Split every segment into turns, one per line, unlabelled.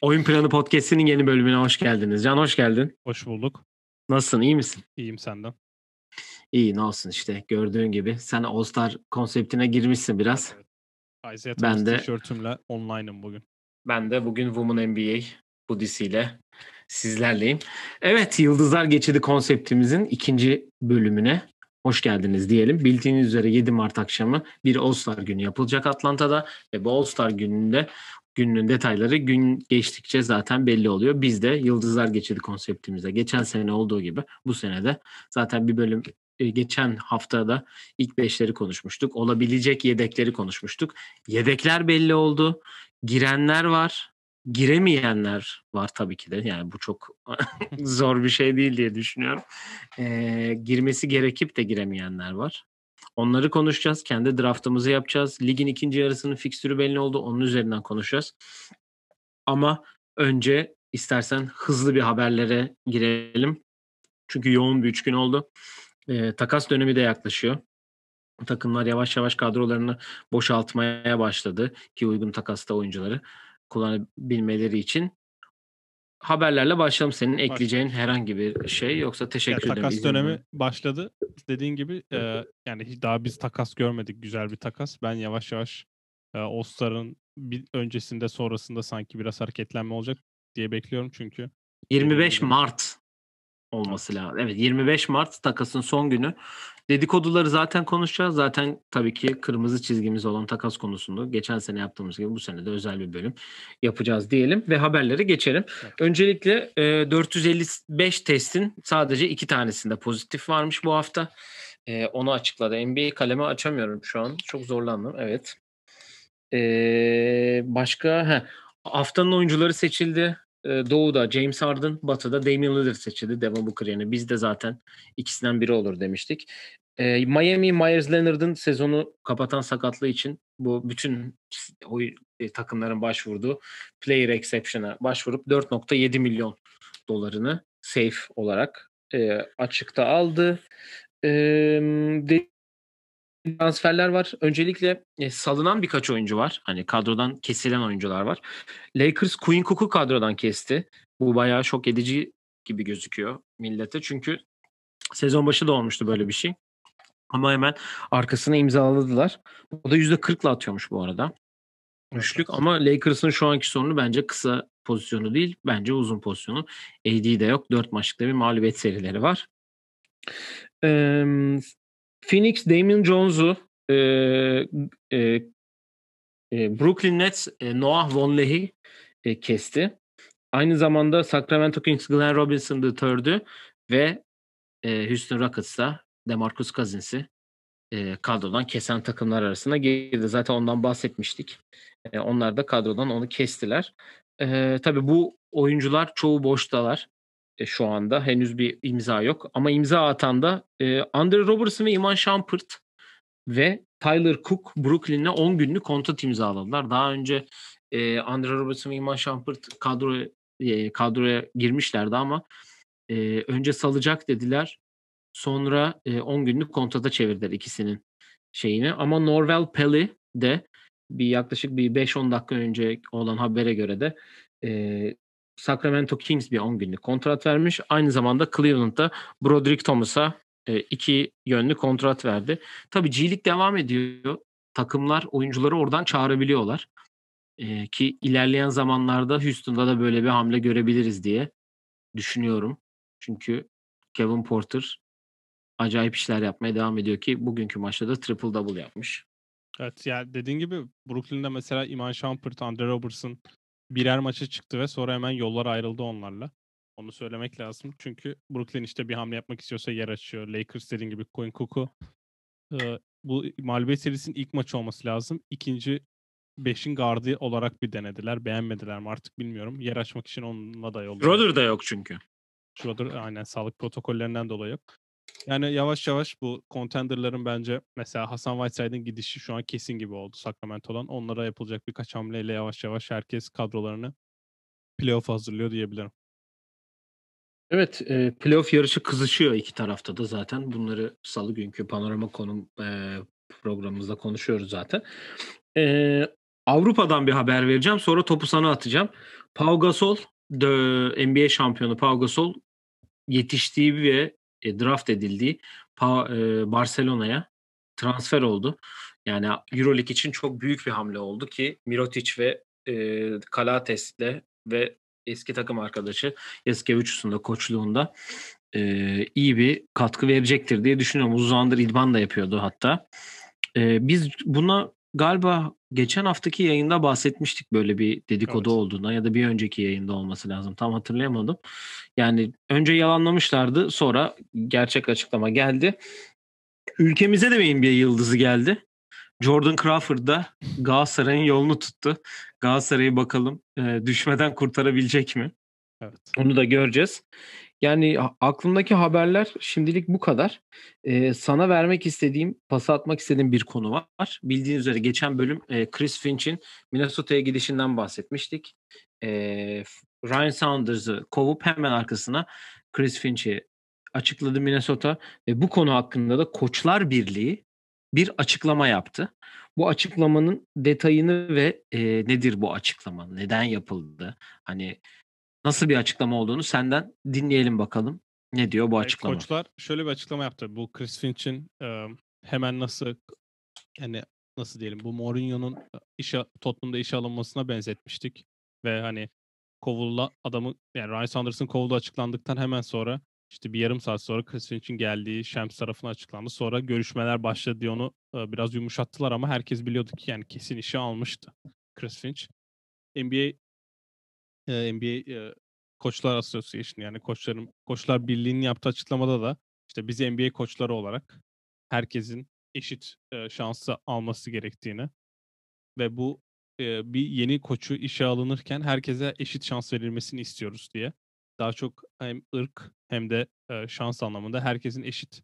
Oyun Planı Podcast'inin yeni bölümüne hoş geldiniz. Can hoş geldin.
Hoş bulduk.
Nasılsın? iyi misin?
İyiyim senden.
İyi ne olsun işte gördüğün gibi. Sen All Star konseptine girmişsin biraz.
Evet. Isaiah
Ben de-
tişörtümle online'ım bugün.
Ben de bugün Women NBA budisiyle sizlerleyim. Evet Yıldızlar Geçidi konseptimizin ikinci bölümüne hoş geldiniz diyelim. Bildiğiniz üzere 7 Mart akşamı bir All Star günü yapılacak Atlanta'da ve bu All Star gününde günün detayları gün geçtikçe zaten belli oluyor. Biz de Yıldızlar Geçidi konseptimize geçen sene olduğu gibi bu sene de zaten bir bölüm e, geçen haftada ilk beşleri konuşmuştuk. Olabilecek yedekleri konuşmuştuk. Yedekler belli oldu. Girenler var. Giremeyenler var tabii ki de. Yani bu çok zor bir şey değil diye düşünüyorum. Ee, girmesi gerekip de giremeyenler var. Onları konuşacağız. Kendi draftımızı yapacağız. Ligin ikinci yarısının fikstürü belli oldu. Onun üzerinden konuşacağız. Ama önce istersen hızlı bir haberlere girelim. Çünkü yoğun bir üç gün oldu. Ee, takas dönemi de yaklaşıyor. Takımlar yavaş yavaş kadrolarını boşaltmaya başladı ki uygun takasta oyuncuları kullanabilmeleri için. Haberlerle başlayalım. Senin ekleyeceğin herhangi bir şey yoksa
Ya,
teşekkür ederim.
takas dönemi
ver.
başladı. Dediğin gibi e, yani daha biz takas görmedik. Güzel bir takas. Ben yavaş yavaş e, All Star'ın bir öncesinde sonrasında sanki biraz hareketlenme olacak diye bekliyorum çünkü
25
gibi.
Mart olması lazım. Evet 25 Mart takasın son günü. Dedikoduları zaten konuşacağız. Zaten tabii ki kırmızı çizgimiz olan takas konusunu geçen sene yaptığımız gibi bu sene de özel bir bölüm yapacağız diyelim ve haberlere geçelim.
Evet.
Öncelikle e, 455 testin sadece iki tanesinde pozitif varmış bu hafta. E, onu açıkladı. NBA kalemi açamıyorum şu an. Çok zorlandım. Evet. E, başka heh, haftanın oyuncuları seçildi. E, Doğu'da James Harden, Batı'da Damian Lillard seçildi. Devin Booker yerine. Biz de zaten ikisinden biri olur demiştik. E, Miami Myers Leonard'ın sezonu kapatan sakatlığı için bu bütün o e, takımların başvurduğu player exception'a başvurup 4.7 milyon dolarını safe olarak e, açıkta aldı. E, transferler var. Öncelikle e, salınan birkaç oyuncu var. Hani kadrodan kesilen oyuncular var. Lakers Quinn Cook'u kadrodan kesti. Bu bayağı şok edici gibi gözüküyor millete. Çünkü sezon başı da olmuştu böyle bir şey. Ama hemen arkasına imzaladılar. O da %40'la atıyormuş bu arada. Üçlük ama Lakers'ın şu anki sorunu bence kısa pozisyonu değil. Bence uzun pozisyonu. AD de yok. 4 maçlıkta bir mağlubiyet serileri var. Ee, Phoenix Damian Jones'u e, e, e, Brooklyn Nets e, Noah Vonleh'i e, kesti. Aynı zamanda Sacramento Kings Glenn Robinson III'dü ve e, Houston Rockets'ta DeMarcus Cousins'i e, kadrodan kesen takımlar arasına girdi. Zaten ondan bahsetmiştik. E, onlar da kadrodan onu kestiler. E, tabii bu oyuncular çoğu boştalar e, şu anda. Henüz bir imza yok. Ama imza atan da e, Andre Robertson ve Iman Shumpert ve Tyler Cook Brooklyn'le 10 günlük kontrat imzaladılar. Daha önce e, Andre Robertson ve Iman Shumpert kadro, e, kadroya girmişlerdi ama e, önce salacak dediler. Sonra e, 10 günlük kontrata çevirdiler ikisinin şeyini. Ama Norvel Pelly de bir yaklaşık bir 5-10 dakika önce olan habere göre de e, Sacramento Kings bir 10 günlük kontrat vermiş. Aynı zamanda Cleveland'da Broderick Thomas'a e, iki yönlü kontrat verdi. Tabii G-League devam ediyor. Takımlar oyuncuları oradan çağırabiliyorlar. E, ki ilerleyen zamanlarda Houston'da da böyle bir hamle görebiliriz diye düşünüyorum. Çünkü Kevin Porter acayip işler yapmaya devam ediyor ki bugünkü maçta da triple double yapmış.
Evet ya dediğin gibi Brooklyn'de mesela Iman Shumpert, Andre Robertson birer maça çıktı ve sonra hemen yollar ayrıldı onlarla. Onu söylemek lazım. Çünkü Brooklyn işte bir hamle yapmak istiyorsa yer açıyor. Lakers dediğin gibi Quinn Cook'u e, bu mağlubiyet serisinin ilk maçı olması lazım. İkinci beşin gardı olarak bir denediler. Beğenmediler mi artık bilmiyorum. Yer açmak için onunla da yolluyor.
Schroeder da yok çünkü.
Schroeder aynen sağlık protokollerinden dolayı yok. Yani yavaş yavaş bu contenderların bence mesela Hasan Whiteside'ın gidişi şu an kesin gibi oldu Sacramento'dan. Onlara yapılacak birkaç hamleyle yavaş yavaş herkes kadrolarını playoff hazırlıyor diyebilirim.
Evet, eee, playoff yarışı kızışıyor iki tarafta da zaten. Bunları salı günkü panorama konum eee, programımızda konuşuyoruz zaten. Eee, Avrupa'dan bir haber vereceğim. Sonra topu sana atacağım. Pau Gasol, de, NBA şampiyonu Pau Gasol yetiştiği ve e, draft edildiği e, Barcelona'ya transfer oldu. Yani EuroLeague için çok büyük bir hamle oldu ki Mirotic ve e, Kalates'le ve eski takım arkadaşı Yaskevicius'un da koçluğunda e, iyi bir katkı verecektir diye düşünüyorum. Uzun zamandır idman da yapıyordu hatta. E, biz buna galiba geçen haftaki yayında bahsetmiştik böyle bir dedikodu
Evet.
olduğuna ya da bir önceki yayında olması lazım. Tam hatırlayamadım. Yani önce yalanlamışlardı sonra gerçek açıklama geldi. Ülkemize de bir yıldızı geldi. Jordan Crawford da Galatasaray'ın yolunu tuttu. Galatasaray'ı bakalım e, düşmeden kurtarabilecek mi?
Evet.
Onu da göreceğiz. Yani aklımdaki haberler şimdilik bu kadar. Ee, sana vermek istediğim, pas atmak istediğim bir konu var. Bildiğiniz üzere geçen bölüm e, Chris Finch'in Minnesota'ya gidişinden bahsetmiştik. E, Ryan Saunders'ı kovup hemen arkasına Chris Finch'i açıkladı Minnesota ve bu konu hakkında da Koçlar Birliği bir açıklama yaptı. Bu açıklamanın detayını ve e, nedir bu açıklama, neden yapıldı, hani nasıl bir açıklama olduğunu senden dinleyelim bakalım. Ne diyor bu açıklama?
Koçlar şöyle bir açıklama yaptı. Bu Chris Finch'in hemen nasıl yani nasıl diyelim bu Mourinho'nun işe Tottenham'da işe alınmasına benzetmiştik ve hani kovulla adamı yani Ryan Sanders'ın kovulduğu açıklandıktan hemen sonra işte bir yarım saat sonra Chris Finch'in geldiği Shams tarafına açıklandı. Sonra görüşmeler başladı diye onu biraz yumuşattılar ama herkes biliyordu ki yani kesin işe almıştı Chris Finch. NBA e, NBA e, Koçlar Association yani koçların Koçlar Birliği'nin yaptığı açıklamada da işte biz NBA koçları olarak herkesin eşit e, şansı alması gerektiğini ve bu e, bir yeni koçu işe alınırken herkese eşit şans verilmesini istiyoruz diye. Daha çok hem ırk hem de e, şans anlamında herkesin eşit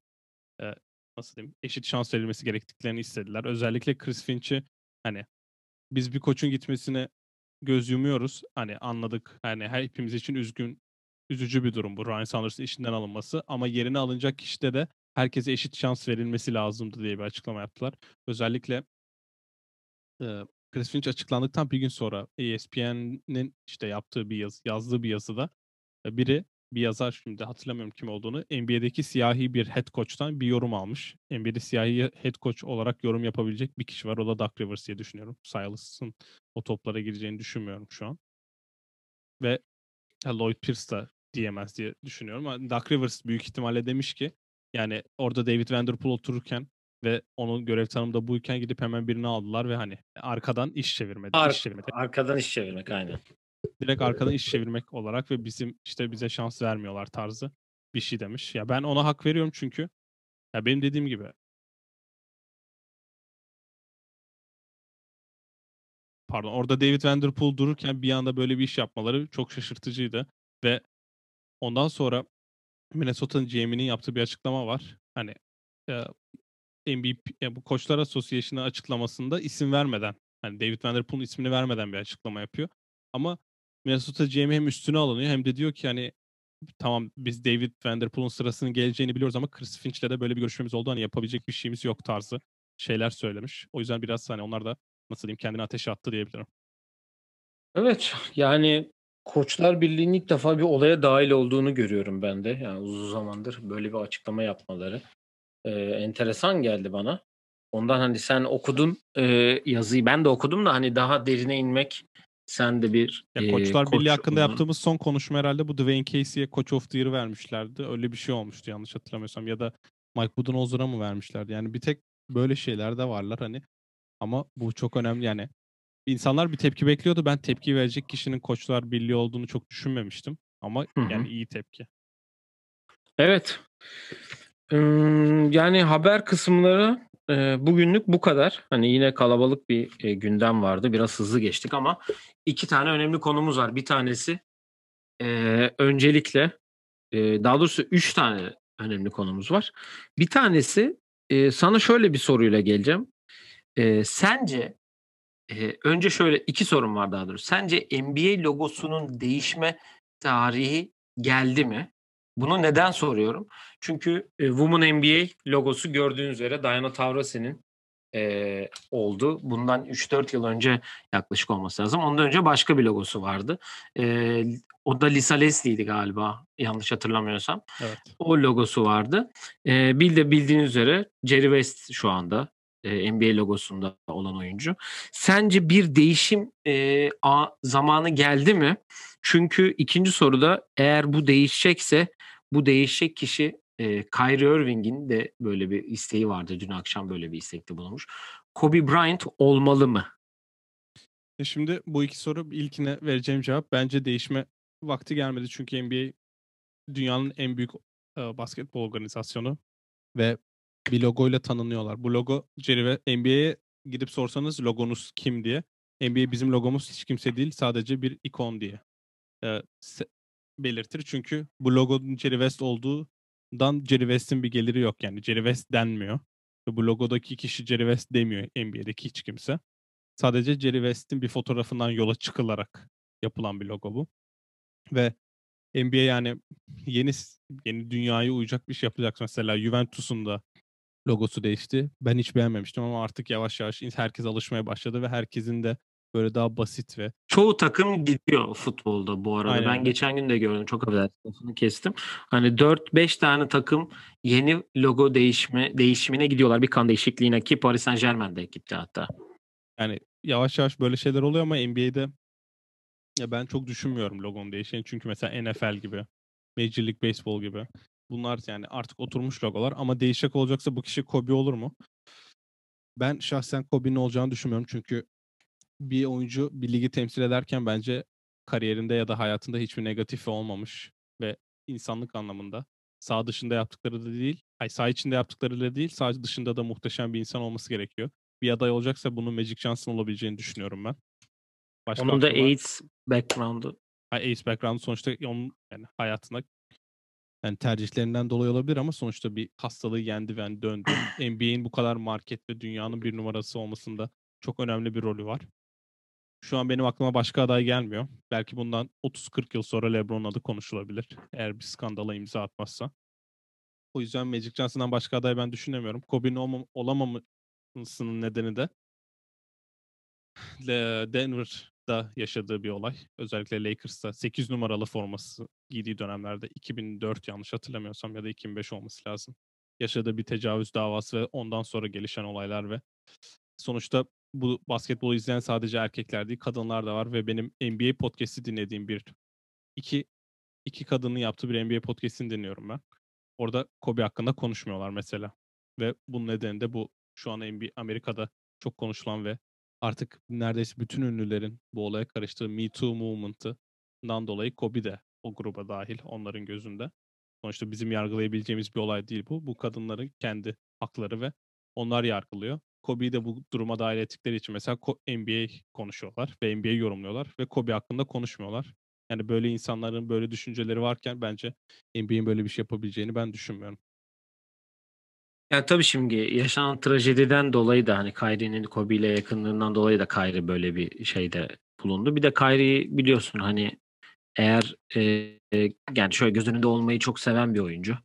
e, nasıl diyeyim eşit şans verilmesi gerektiklerini istediler. Özellikle Chris Finch'i hani biz bir koçun gitmesine göz yumuyoruz. Hani anladık. Hani her hepimiz için üzgün, üzücü bir durum bu Ryan Sanders'ın işinden alınması. Ama yerine alınacak kişide de herkese eşit şans verilmesi lazımdı diye bir açıklama yaptılar. Özellikle e, Chris Finch açıklandıktan bir gün sonra ESPN'in işte yaptığı bir yazı, yazdığı bir yazıda biri bir yazar şimdi hatırlamıyorum kim olduğunu NBA'deki siyahi bir head coach'tan bir yorum almış. NBA'de siyahi head coach olarak yorum yapabilecek bir kişi var. O da Doug Rivers diye düşünüyorum. Silas'ın o toplara gireceğini düşünmüyorum şu an. Ve Lloyd Pierce da diyemez diye düşünüyorum. Ama Doug Rivers büyük ihtimalle demiş ki yani orada David Vanderpool otururken ve onun görev tanımda buyken gidip hemen birini aldılar ve hani arkadan iş çevirmedi.
Ar-
iş çevirmedi
arkadan iş çevirmek aynen.
Direkt arkadan iş çevirmek olarak ve bizim işte bize şans vermiyorlar tarzı bir şey demiş. Ya ben ona hak veriyorum çünkü ya benim dediğim gibi pardon orada David Vanderpool dururken bir anda böyle bir iş yapmaları çok şaşırtıcıydı ve ondan sonra Minnesota'nın GM'inin yaptığı bir açıklama var. Hani e, MVP e, bu Koçlar Association'ı açıklamasında isim vermeden hani David Vanderpool'un ismini vermeden bir açıklama yapıyor. Ama Minnesota GM hem üstüne alınıyor hem de diyor ki hani tamam biz David Vanderpool'un sırasının geleceğini biliyoruz ama Chris Finch'le de böyle bir görüşmemiz oldu. Hani yapabilecek bir şeyimiz yok tarzı şeyler söylemiş. O yüzden biraz hani onlar da nasıl diyeyim kendini ateşe attı diyebilirim.
Evet yani Koçlar Birliği'nin ilk defa bir olaya dahil olduğunu görüyorum ben de. Yani uzun zamandır böyle bir açıklama yapmaları. Ee, enteresan geldi bana. Ondan hani sen okudun e, yazıyı ben de okudum da hani daha derine inmek sen de bir
Ya
e,
Koçlar
koç
Birliği hakkında
olduğunu-
yaptığımız son konuşma herhalde bu Dwayne Casey'e Coach of the Year vermişlerdi. Öyle bir şey olmuştu yanlış hatırlamıyorsam. Ya da Mike Budenholzer'a mı vermişlerdi? Yani bir tek böyle şeyler de varlar hani. Ama bu çok önemli yani. İnsanlar bir tepki bekliyordu. Ben tepki verecek kişinin Koçlar Birliği olduğunu çok düşünmemiştim. Ama
Hı hı.
yani iyi tepki.
Evet. Yani haber kısımları e, bugünlük bu kadar. Hani yine kalabalık bir e, gündem vardı. Biraz hızlı geçtik ama iki tane önemli konumuz var. Bir tanesi e, öncelikle e, daha doğrusu üç tane önemli konumuz var. Bir tanesi e, sana şöyle bir soruyla geleceğim. E, sence e, önce şöyle iki sorum var daha doğrusu. Sence NBA logosunun değişme tarihi geldi mi? Bunu neden soruyorum? Çünkü e, Women NBA logosu gördüğünüz üzere Diana Taurasi'nin e, oldu. Bundan 3-4 yıl önce yaklaşık olması lazım. Ondan önce başka bir logosu vardı. E, o da Lisa Leslie'ydi galiba yanlış hatırlamıyorsam.
Evet.
O logosu vardı. E, bil de bildiğiniz üzere Jerry West şu anda e, NBA logosunda olan oyuncu. Sence bir değişim e, a, zamanı geldi mi? Çünkü ikinci soruda eğer bu değişecekse bu değişecek kişi e, Kyrie Irving'in de böyle bir isteği vardı. Dün akşam böyle bir istekte bulunmuş. Kobe Bryant olmalı mı?
E şimdi bu iki soru ilkine vereceğim cevap bence değişme vakti gelmedi. Çünkü NBA dünyanın en büyük e, basketbol organizasyonu ve bir logoyla tanınıyorlar. Bu logo Jerry NBA'ye gidip sorsanız logonuz kim diye. NBA bizim logomuz hiç kimse değil sadece bir ikon diye e, belirtir. Çünkü bu logonun Jerry West olduğundan Jerry West'in bir geliri yok yani. Jerry West denmiyor. Ve bu logodaki kişi Jerry West demiyor NBA'deki hiç kimse. Sadece Jerry West'in bir fotoğrafından yola çıkılarak yapılan bir logo bu. Ve NBA yani yeni yeni dünyaya uyacak bir şey yapacak. Mesela Juventus'un da logosu değişti. Ben hiç beğenmemiştim ama artık yavaş yavaş herkes alışmaya başladı ve herkesin de böyle daha basit ve
çoğu takım gidiyor futbolda bu arada. Aynen. Ben geçen gün de gördüm. Çok affedersin kestim. Hani 4-5 tane takım yeni logo değişme değişimine gidiyorlar. Bir kan değişikliğine ki Paris Saint-Germain de gitti hatta.
Yani yavaş yavaş böyle şeyler oluyor ama NBA'de ya ben çok düşünmüyorum logon değişeni. Çünkü mesela NFL gibi, Major League Baseball gibi bunlar yani artık oturmuş logolar ama değişecek olacaksa bu kişi Kobe olur mu? Ben şahsen Kobe'nin olacağını düşünmüyorum çünkü bir oyuncu bir ligi temsil ederken bence kariyerinde ya da hayatında hiçbir negatifi olmamış ve insanlık anlamında sağ dışında yaptıkları da değil, ay sağ içinde yaptıkları da değil, sağ dışında da muhteşem bir insan olması gerekiyor. Bir aday olacaksa bunun Magic Johnson olabileceğini düşünüyorum ben.
Başka onun da AIDS background'u.
AIDS background sonuçta onun yani hayatında yani tercihlerinden dolayı olabilir ama sonuçta bir hastalığı yendi ve yani döndü. NBA'in bu kadar market ve dünyanın bir numarası olmasında çok önemli bir rolü var. Şu an benim aklıma başka aday gelmiyor. Belki bundan 30-40 yıl sonra LeBron adı konuşulabilir. Eğer bir skandala imza atmazsa. O yüzden Magic Johnson'dan başka aday ben düşünemiyorum. Kobe'nin olmam olamamasının nedeni de Denver'da yaşadığı bir olay. Özellikle Lakers'ta 8 numaralı forması giydiği dönemlerde 2004 yanlış hatırlamıyorsam ya da 2005 olması lazım. Yaşadığı bir tecavüz davası ve ondan sonra gelişen olaylar ve sonuçta bu basketbolu izleyen sadece erkekler değil kadınlar da var ve benim NBA podcast'i dinlediğim bir iki iki kadının yaptığı bir NBA podcast'ini dinliyorum ben. Orada Kobe hakkında konuşmuyorlar mesela. Ve bunun nedeni de bu şu an NBA, Amerika'da çok konuşulan ve artık neredeyse bütün ünlülerin bu olaya karıştığı Me Too movement'ından dolayı Kobe de o gruba dahil onların gözünde. Sonuçta bizim yargılayabileceğimiz bir olay değil bu. Bu kadınların kendi hakları ve onlar yargılıyor. Kobe'yi de bu duruma dahil ettikleri için mesela NBA konuşuyorlar ve NBA yorumluyorlar ve Kobe hakkında konuşmuyorlar. Yani böyle insanların böyle düşünceleri varken bence NBA'in böyle bir şey yapabileceğini ben düşünmüyorum.
Ya tabii şimdi yaşanan trajediden dolayı da hani Kyrie'nin Kobe ile yakınlığından dolayı da Kyrie böyle bir şeyde bulundu. Bir de Kyrie biliyorsun hani eğer e, yani şöyle göz önünde olmayı çok seven bir oyuncu.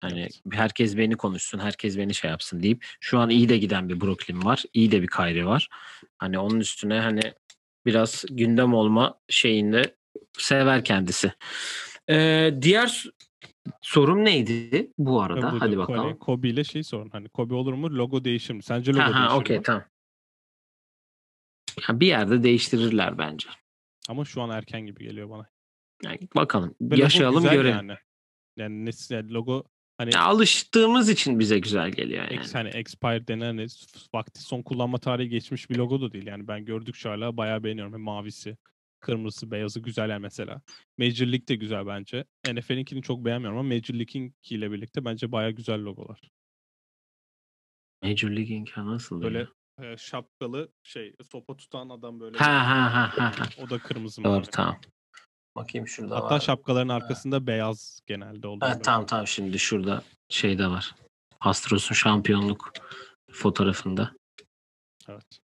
Hani evet. herkes beni konuşsun, herkes beni şey yapsın deyip şu an iyi de giden bir Brooklyn var. iyi de bir Kyrie var. Hani onun üstüne hani biraz gündem olma şeyinde sever kendisi. Ee, diğer sorum neydi bu arada? Burada, Hadi bakalım.
Kobe ile şey sorun. Hani Kobe olur mu? Logo değişir mi? Sence logo ha, değişir okay, mi?
tamam. Ya bir yerde değiştirirler bence.
Ama şu an erken gibi geliyor bana.
Yani bakalım. Ve Yaşayalım görelim.
Yani. Yani, yani logo
Hani ya alıştığımız için bize güzel geliyor yani.
Ex, hani expire denen hani vakti son kullanma tarihi geçmiş bir logo da değil. Yani ben gördükçe hala bayağı beğeniyorum. Hem mavisi, kırmızısı, beyazı güzel yani mesela. Major League de güzel bence. NFL'inkini çok beğenmiyorum ama Major League'inkiyle birlikte bence bayağı güzel logolar.
Major League'inki nasıl?
Böyle e, şapkalı şey sopa tutan adam böyle.
Ha ha ha ha.
O da kırmızı
Doğru tamam. Bakayım şurada
Hatta var. şapkaların arkasında ha. beyaz genelde oluyor.
Evet, tamam tamam şimdi şurada şey de var. Astros'un şampiyonluk fotoğrafında.
Evet.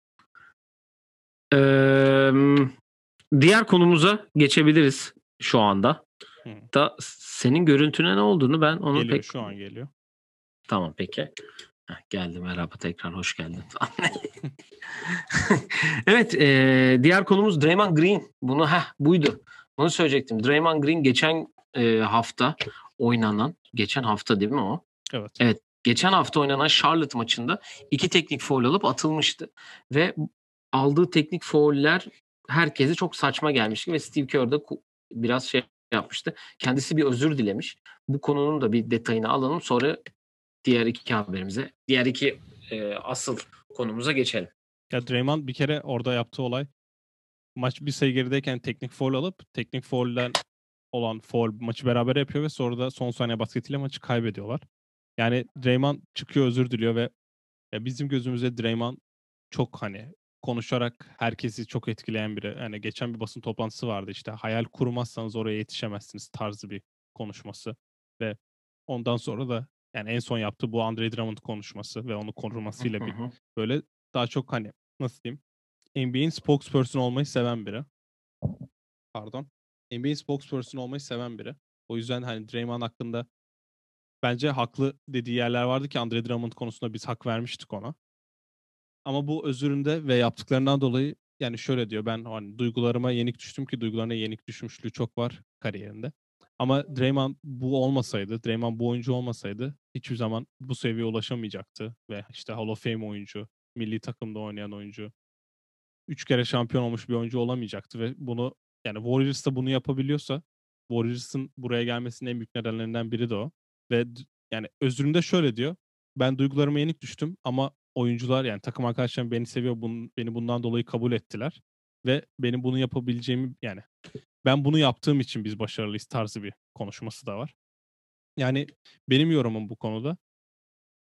Ee, diğer konumuza geçebiliriz şu anda.
Hı.
da senin görüntüne ne olduğunu ben onu
Geliyor
pek
şu an geliyor.
Tamam peki. Heh, geldi merhaba tekrar hoş geldin. evet e, diğer konumuz Draymond Green. Bunu ha buydu. Bunu söyleyecektim. Draymond Green geçen e, hafta oynanan geçen hafta değil mi o?
Evet.
Evet. Geçen hafta oynanan Charlotte maçında iki teknik foul alıp atılmıştı. Ve aldığı teknik fauller herkese çok saçma gelmişti ve Steve Kerr de biraz şey yapmıştı. Kendisi bir özür dilemiş. Bu konunun da bir detayını alalım. Sonra diğer iki haberimize, diğer iki e, asıl konumuza geçelim.
Ya Draymond bir kere orada yaptığı olay maç bir sayı gerideyken teknik foul alıp teknik foul'den olan foul maçı beraber yapıyor ve sonra da son saniye basketiyle maçı kaybediyorlar. Yani Draymond çıkıyor özür diliyor ve ya bizim gözümüzde Draymond çok hani konuşarak herkesi çok etkileyen biri. Yani geçen bir basın toplantısı vardı işte hayal kurmazsanız oraya yetişemezsiniz tarzı bir konuşması ve ondan sonra da yani en son yaptığı bu Andre Drummond konuşması ve onu korumasıyla bir böyle daha çok hani nasıl diyeyim NBA'in spokesperson olmayı seven biri. Pardon. NBA'in spokesperson olmayı seven biri. O yüzden hani Draymond hakkında bence haklı dediği yerler vardı ki Andre Drummond konusunda biz hak vermiştik ona. Ama bu özüründe ve yaptıklarından dolayı yani şöyle diyor ben hani duygularıma yenik düştüm ki duygularına yenik düşmüşlüğü çok var kariyerinde. Ama Draymond bu olmasaydı, Draymond bu oyuncu olmasaydı hiçbir zaman bu seviyeye ulaşamayacaktı. Ve işte Hall of Fame oyuncu, milli takımda oynayan oyuncu, üç kere şampiyon olmuş bir oyuncu olamayacaktı. Ve bunu yani Warriors da bunu yapabiliyorsa Warriors'ın buraya gelmesinin en büyük nedenlerinden biri de o. Ve yani özründe şöyle diyor. Ben duygularıma yenik düştüm ama oyuncular yani takım arkadaşlarım beni seviyor. Bun, beni bundan dolayı kabul ettiler. Ve benim bunu yapabileceğimi yani ben bunu yaptığım için biz başarılıyız tarzı bir konuşması da var. Yani benim yorumum bu konuda.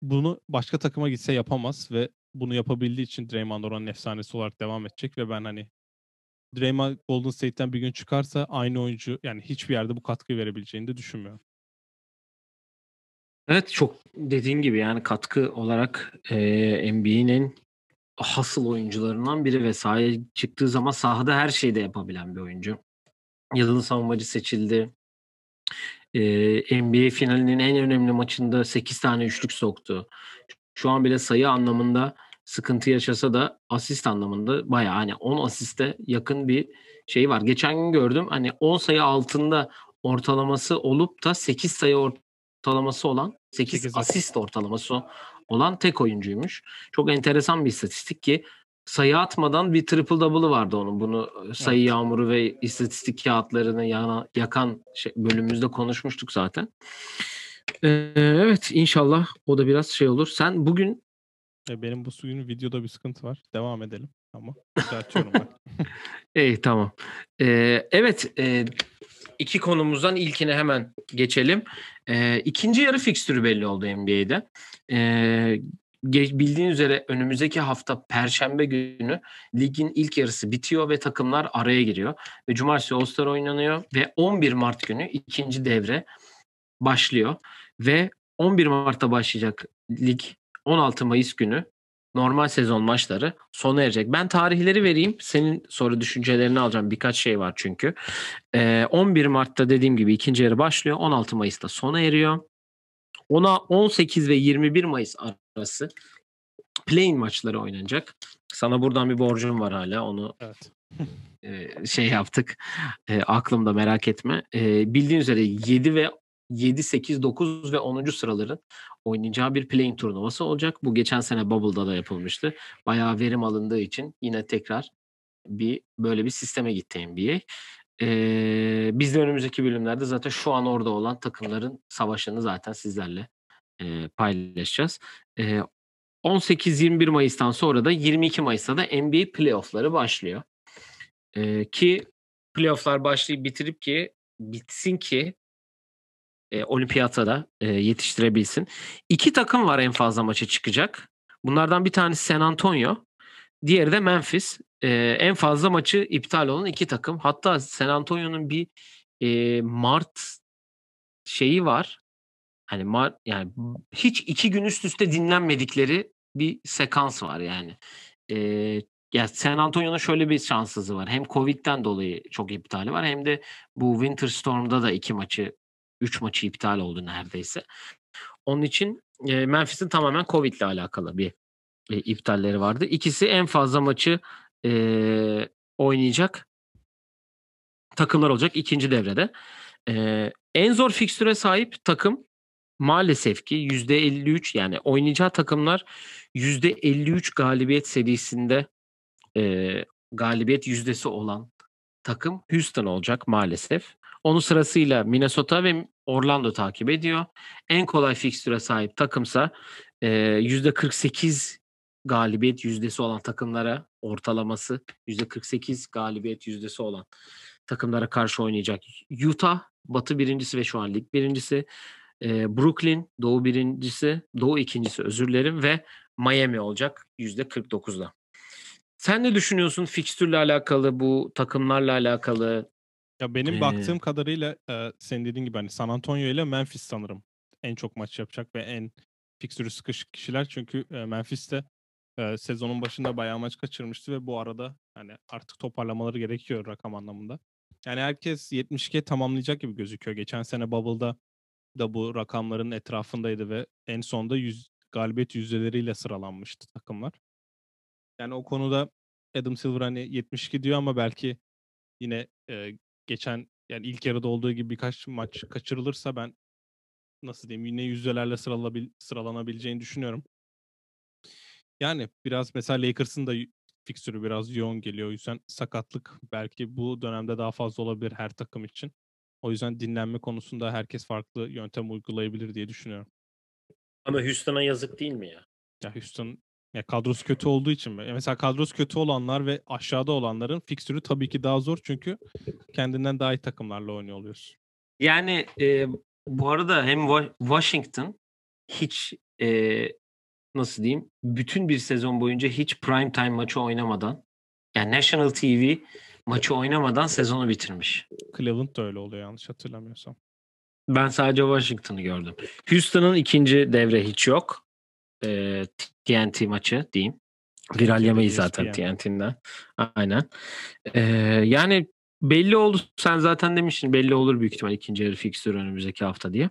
Bunu başka takıma gitse yapamaz ve bunu yapabildiği için Draymond oranın efsanesi olarak devam edecek ve ben hani Draymond Golden State'ten bir gün çıkarsa aynı oyuncu yani hiçbir yerde bu katkıyı verebileceğini de düşünmüyorum.
Evet çok dediğin gibi yani katkı olarak e, NBA'nin hasıl oyuncularından biri ve sahaya çıktığı zaman sahada her şeyi de yapabilen bir oyuncu. Yıldız savunmacı seçildi. Ee, NBA finalinin en önemli maçında 8 tane üçlük soktu. Şu an bile sayı anlamında sıkıntı yaşasa da asist anlamında bayağı hani 10 asiste yakın bir şey var. Geçen gün gördüm hani 10 sayı altında ortalaması olup da 8 sayı ortalaması olan 8, 8 asist ortalaması olan tek oyuncuymuş. Çok enteresan bir istatistik ki sayı atmadan bir triple double'ı vardı onun. Bunu sayı evet. yağmuru ve istatistik kağıtlarını yana, yakan şey, bölümümüzde konuşmuştuk zaten. Ee, evet inşallah o da biraz şey olur. Sen bugün
e, benim bu suyun videoda bir sıkıntı var. Devam edelim ama düzeltiyorum ben.
İyi tamam. Ee, evet e, iki konumuzdan ilkine hemen geçelim. Ee, ikinci yarı fikstürü belli oldu NBA'de. Ee, bildiğin üzere önümüzdeki hafta Perşembe günü ligin ilk yarısı bitiyor ve takımlar araya giriyor. Ve Cumartesi All-Star oynanıyor ve 11 Mart günü ikinci devre başlıyor. Ve 11 Mart'ta başlayacak lig 16 Mayıs günü normal sezon maçları sona erecek. Ben tarihleri vereyim. Senin sonra düşüncelerini alacağım. Birkaç şey var çünkü. Ee, 11 Mart'ta dediğim gibi ikinci yarı başlıyor. 16 Mayıs'ta sona eriyor. Ona 18 ve 21 Mayıs arası play maçları oynanacak. Sana buradan bir borcum var hala. Onu
evet.
e, şey yaptık. E, aklımda merak etme. E, bildiğin üzere 7 ve 7, 8, 9 ve 10. sıraların oynayacağı bir playing turnuvası olacak. Bu geçen sene Bubble'da da yapılmıştı. Bayağı verim alındığı için yine tekrar bir böyle bir sisteme gitti NBA. Ee, biz de önümüzdeki bölümlerde zaten şu an orada olan takımların savaşını zaten sizlerle e, paylaşacağız. E, 18-21 Mayıs'tan sonra da 22 Mayıs'ta da NBA playoff'ları başlıyor. E, ki playoff'lar başlayıp bitirip ki bitsin ki e, olimpiyata da e, yetiştirebilsin. İki takım var en fazla maça çıkacak. Bunlardan bir tanesi San Antonio. Diğeri de Memphis. E, en fazla maçı iptal olan iki takım. Hatta San Antonio'nun bir e, Mart şeyi var. Hani Mart yani hiç iki gün üst üste dinlenmedikleri bir sekans var yani. E, ya San Antonio'nun şöyle bir şanssızlığı var. Hem Covid'den dolayı çok iptali var hem de bu Winter Storm'da da iki maçı, üç maçı iptal oldu neredeyse. Onun için e, Memphis'in tamamen Covid'le alakalı bir e, iptalleri vardı. İkisi en fazla maçı e, oynayacak takımlar olacak ikinci devrede. E, en zor fikstüre sahip takım maalesef ki %53 yani oynayacağı takımlar %53 galibiyet serisinde e, galibiyet yüzdesi olan takım Houston olacak maalesef. Onun sırasıyla Minnesota ve Orlando takip ediyor. En kolay fikstüre sahip takımsa e, %48 galibiyet yüzdesi olan takımlara ortalaması %48 galibiyet yüzdesi olan takımlara karşı oynayacak. Utah batı birincisi ve şu an lig birincisi. E, Brooklyn doğu birincisi, doğu ikincisi özür dilerim ve Miami olacak %49'da. Sen ne düşünüyorsun fikstürle alakalı bu takımlarla alakalı?
Ya benim ee... baktığım kadarıyla e, senin dediğin gibi hani San Antonio ile Memphis sanırım en çok maç yapacak ve en fikstürü sıkışık kişiler. Çünkü e, Memphis'te e, sezonun başında bayağı maç kaçırmıştı ve bu arada hani artık toparlamaları gerekiyor rakam anlamında. Yani herkes 72'ye tamamlayacak gibi gözüküyor. Geçen sene Bubble'da da bu rakamların etrafındaydı ve en sonda 100 galibiyet yüzdeleriyle sıralanmıştı takımlar. Yani o konuda Adam Silver hani 72 diyor ama belki yine e, geçen yani ilk yarıda olduğu gibi birkaç maç kaçırılırsa ben nasıl diyeyim yine yüzdelerle sıralabil, sıralanabileceğini düşünüyorum. Yani biraz mesela Lakers'ın da fikstürü biraz yoğun geliyor. O yüzden sakatlık belki bu dönemde daha fazla olabilir her takım için. O yüzden dinlenme konusunda herkes farklı yöntem uygulayabilir diye düşünüyorum.
Ama Houston'a yazık değil mi ya?
Ya Houston ya kadrosu kötü olduğu için mi? Mesela kadrosu kötü olanlar ve aşağıda olanların fikstürü tabii ki daha zor çünkü kendinden daha iyi takımlarla oynuyor oluyorsun.
Yani e, bu arada hem Washington hiç e, nasıl diyeyim bütün bir sezon boyunca hiç prime time maçı oynamadan yani National TV maçı oynamadan sezonu bitirmiş.
Cleveland da öyle oluyor yanlış hatırlamıyorsam.
Ben sadece Washington'ı gördüm. Houston'ın ikinci devre hiç yok. Ee, TNT maçı diyeyim. Viral yemeyiz zaten TNT'den. Aynen. Ee, yani belli oldu. Sen zaten demiştin belli olur büyük ihtimal ikinci yarı fixture önümüzdeki hafta diye.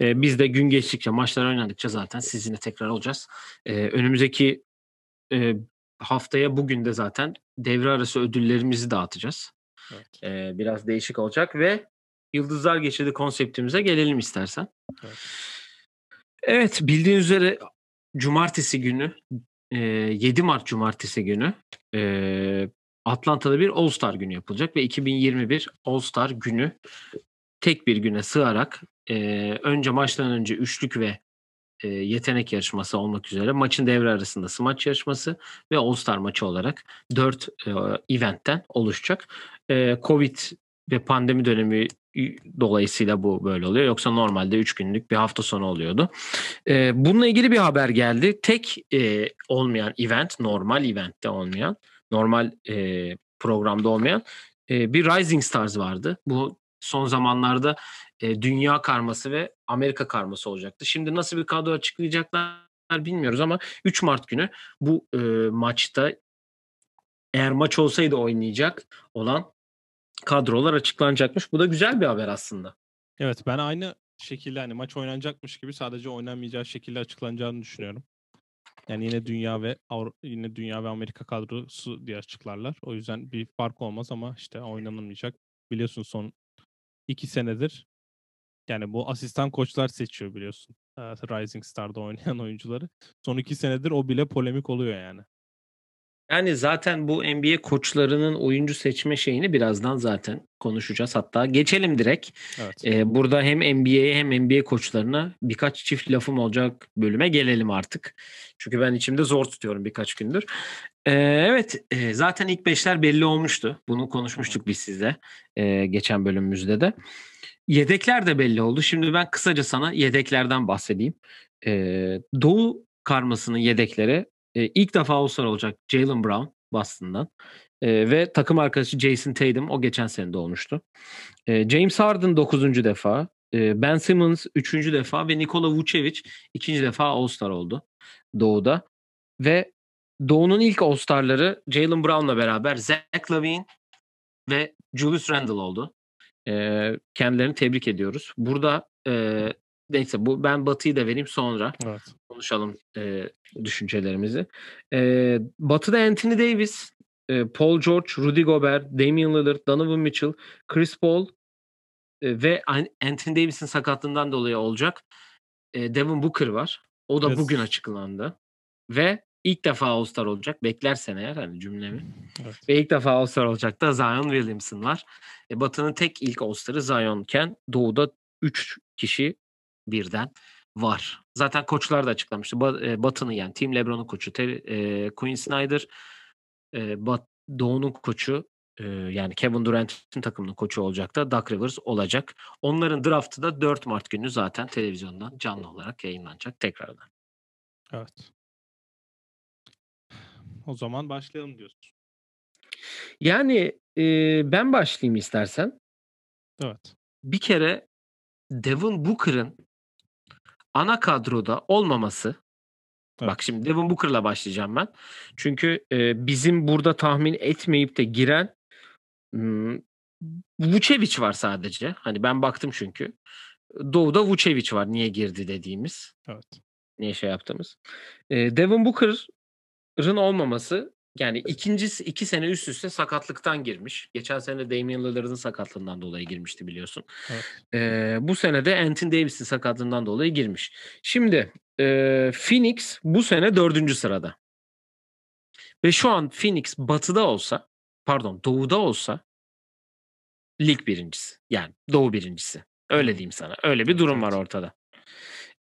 Ee, biz de gün geçtikçe maçlar oynadıkça zaten sizinle tekrar olacağız. Ee, önümüzdeki e, haftaya bugün de zaten devre arası ödüllerimizi dağıtacağız. Evet. Ee, biraz değişik olacak ve Yıldızlar Geçidi konseptimize gelelim istersen. Evet, evet bildiğiniz üzere cumartesi günü 7 Mart cumartesi günü Atlanta'da bir All Star günü yapılacak ve 2021 All Star günü tek bir güne sığarak önce maçtan önce üçlük ve yetenek yarışması olmak üzere maçın devre arasında smaç yarışması ve All Star maçı olarak 4 eventten oluşacak. Covid ve pandemi dönemi dolayısıyla bu böyle oluyor. Yoksa normalde 3 günlük bir hafta sonu oluyordu. E, bununla ilgili bir haber geldi. Tek e, olmayan event, normal eventte olmayan, normal e, programda olmayan e, bir Rising Stars vardı. Bu son zamanlarda e, dünya karması ve Amerika karması olacaktı. Şimdi nasıl bir kadro açıklayacaklar bilmiyoruz ama 3 Mart günü bu e, maçta eğer maç olsaydı oynayacak olan kadrolar açıklanacakmış. Bu da güzel bir haber aslında.
Evet ben aynı şekilde hani maç oynanacakmış gibi sadece oynanmayacağı şekilde açıklanacağını düşünüyorum. Yani yine dünya ve Avru- yine dünya ve Amerika kadrosu diye açıklarlar. O yüzden bir fark olmaz ama işte oynanılmayacak. Biliyorsun son iki senedir yani bu asistan koçlar seçiyor biliyorsun. Rising Star'da oynayan oyuncuları. Son iki senedir o bile polemik oluyor yani.
Yani zaten bu NBA koçlarının oyuncu seçme şeyini birazdan zaten konuşacağız. Hatta geçelim direkt. Evet. Ee, burada hem NBA'ye hem NBA koçlarına birkaç çift lafım olacak bölüme gelelim artık. Çünkü ben içimde zor tutuyorum birkaç gündür. Ee, evet e, zaten ilk beşler belli olmuştu. Bunu konuşmuştuk biz size e, geçen bölümümüzde de. Yedekler de belli oldu. Şimdi ben kısaca sana yedeklerden bahsedeyim. Ee, Doğu karmasının yedekleri e, ilk defa All-Star olacak Jalen Brown Boston'dan. E, ve takım arkadaşı Jason Tatum o geçen sene de olmuştu. E, James Harden 9. defa. E, ben Simmons 3. defa ve Nikola Vucevic 2. defa All-Star oldu Doğu'da. Ve Doğu'nun ilk All-Star'ları Jalen Brown'la beraber Zach Lavine ve Julius Randle oldu. Ee, kendilerini tebrik ediyoruz. Burada e, neyse bu ben Batı'yı da vereyim sonra
Evet.
konuşalım e, düşüncelerimizi. E, Batı'da Anthony Davis, e, Paul George, Rudy Gobert, Damian Lillard, Donovan Mitchell, Chris Paul e, ve An- Anthony Davis'in sakatlığından dolayı olacak e, Devin Booker var. O da
Yes.
bugün açıklandı. Ve ilk defa All-Star olacak. Beklersen eğer hani cümlemi.
Evet.
Ve ilk defa All-Star olacak da Zion Williamson var. E, Batı'nın tek ilk All-Star'ı Zion'ken Doğu'da 3 kişi birden var. Zaten koçlar da açıklamıştı. E, Batı'nın yani Team LeBron'un koçu Terry, e, Quinn Snyder, e, Bat- Doğu'nun koçu e, yani Kevin Durant'in takımının koçu olacak da Doug Rivers olacak. Onların draftı da 4 Mart günü zaten televizyondan canlı olarak yayınlanacak tekrardan.
Evet. O zaman başlayalım diyorsun.
Yani e, ben başlayayım istersen.
Evet.
Bir kere Devin Booker'ın ana kadroda olmaması
Evet.
Bak şimdi Devin Booker'la başlayacağım ben. Çünkü e, bizim burada tahmin etmeyip de giren Vucevic var sadece. Hani ben baktım çünkü. Doğu'da Vucevic var niye girdi dediğimiz.
Evet.
Niye şey yaptığımız. E, Devin Booker'ın olmaması yani ikincisi iki sene üst üste sakatlıktan girmiş. Geçen sene Damian Lillard'ın sakatlığından dolayı girmişti biliyorsun.
Evet.
E, bu sene de Anthony Davis'in sakatlığından dolayı girmiş. Şimdi e, Phoenix bu sene dördüncü sırada. Ve şu an Phoenix batıda olsa pardon doğuda olsa lig birincisi. Yani doğu birincisi. Öyle
Hmm.
diyeyim sana. Öyle bir durum var ortada.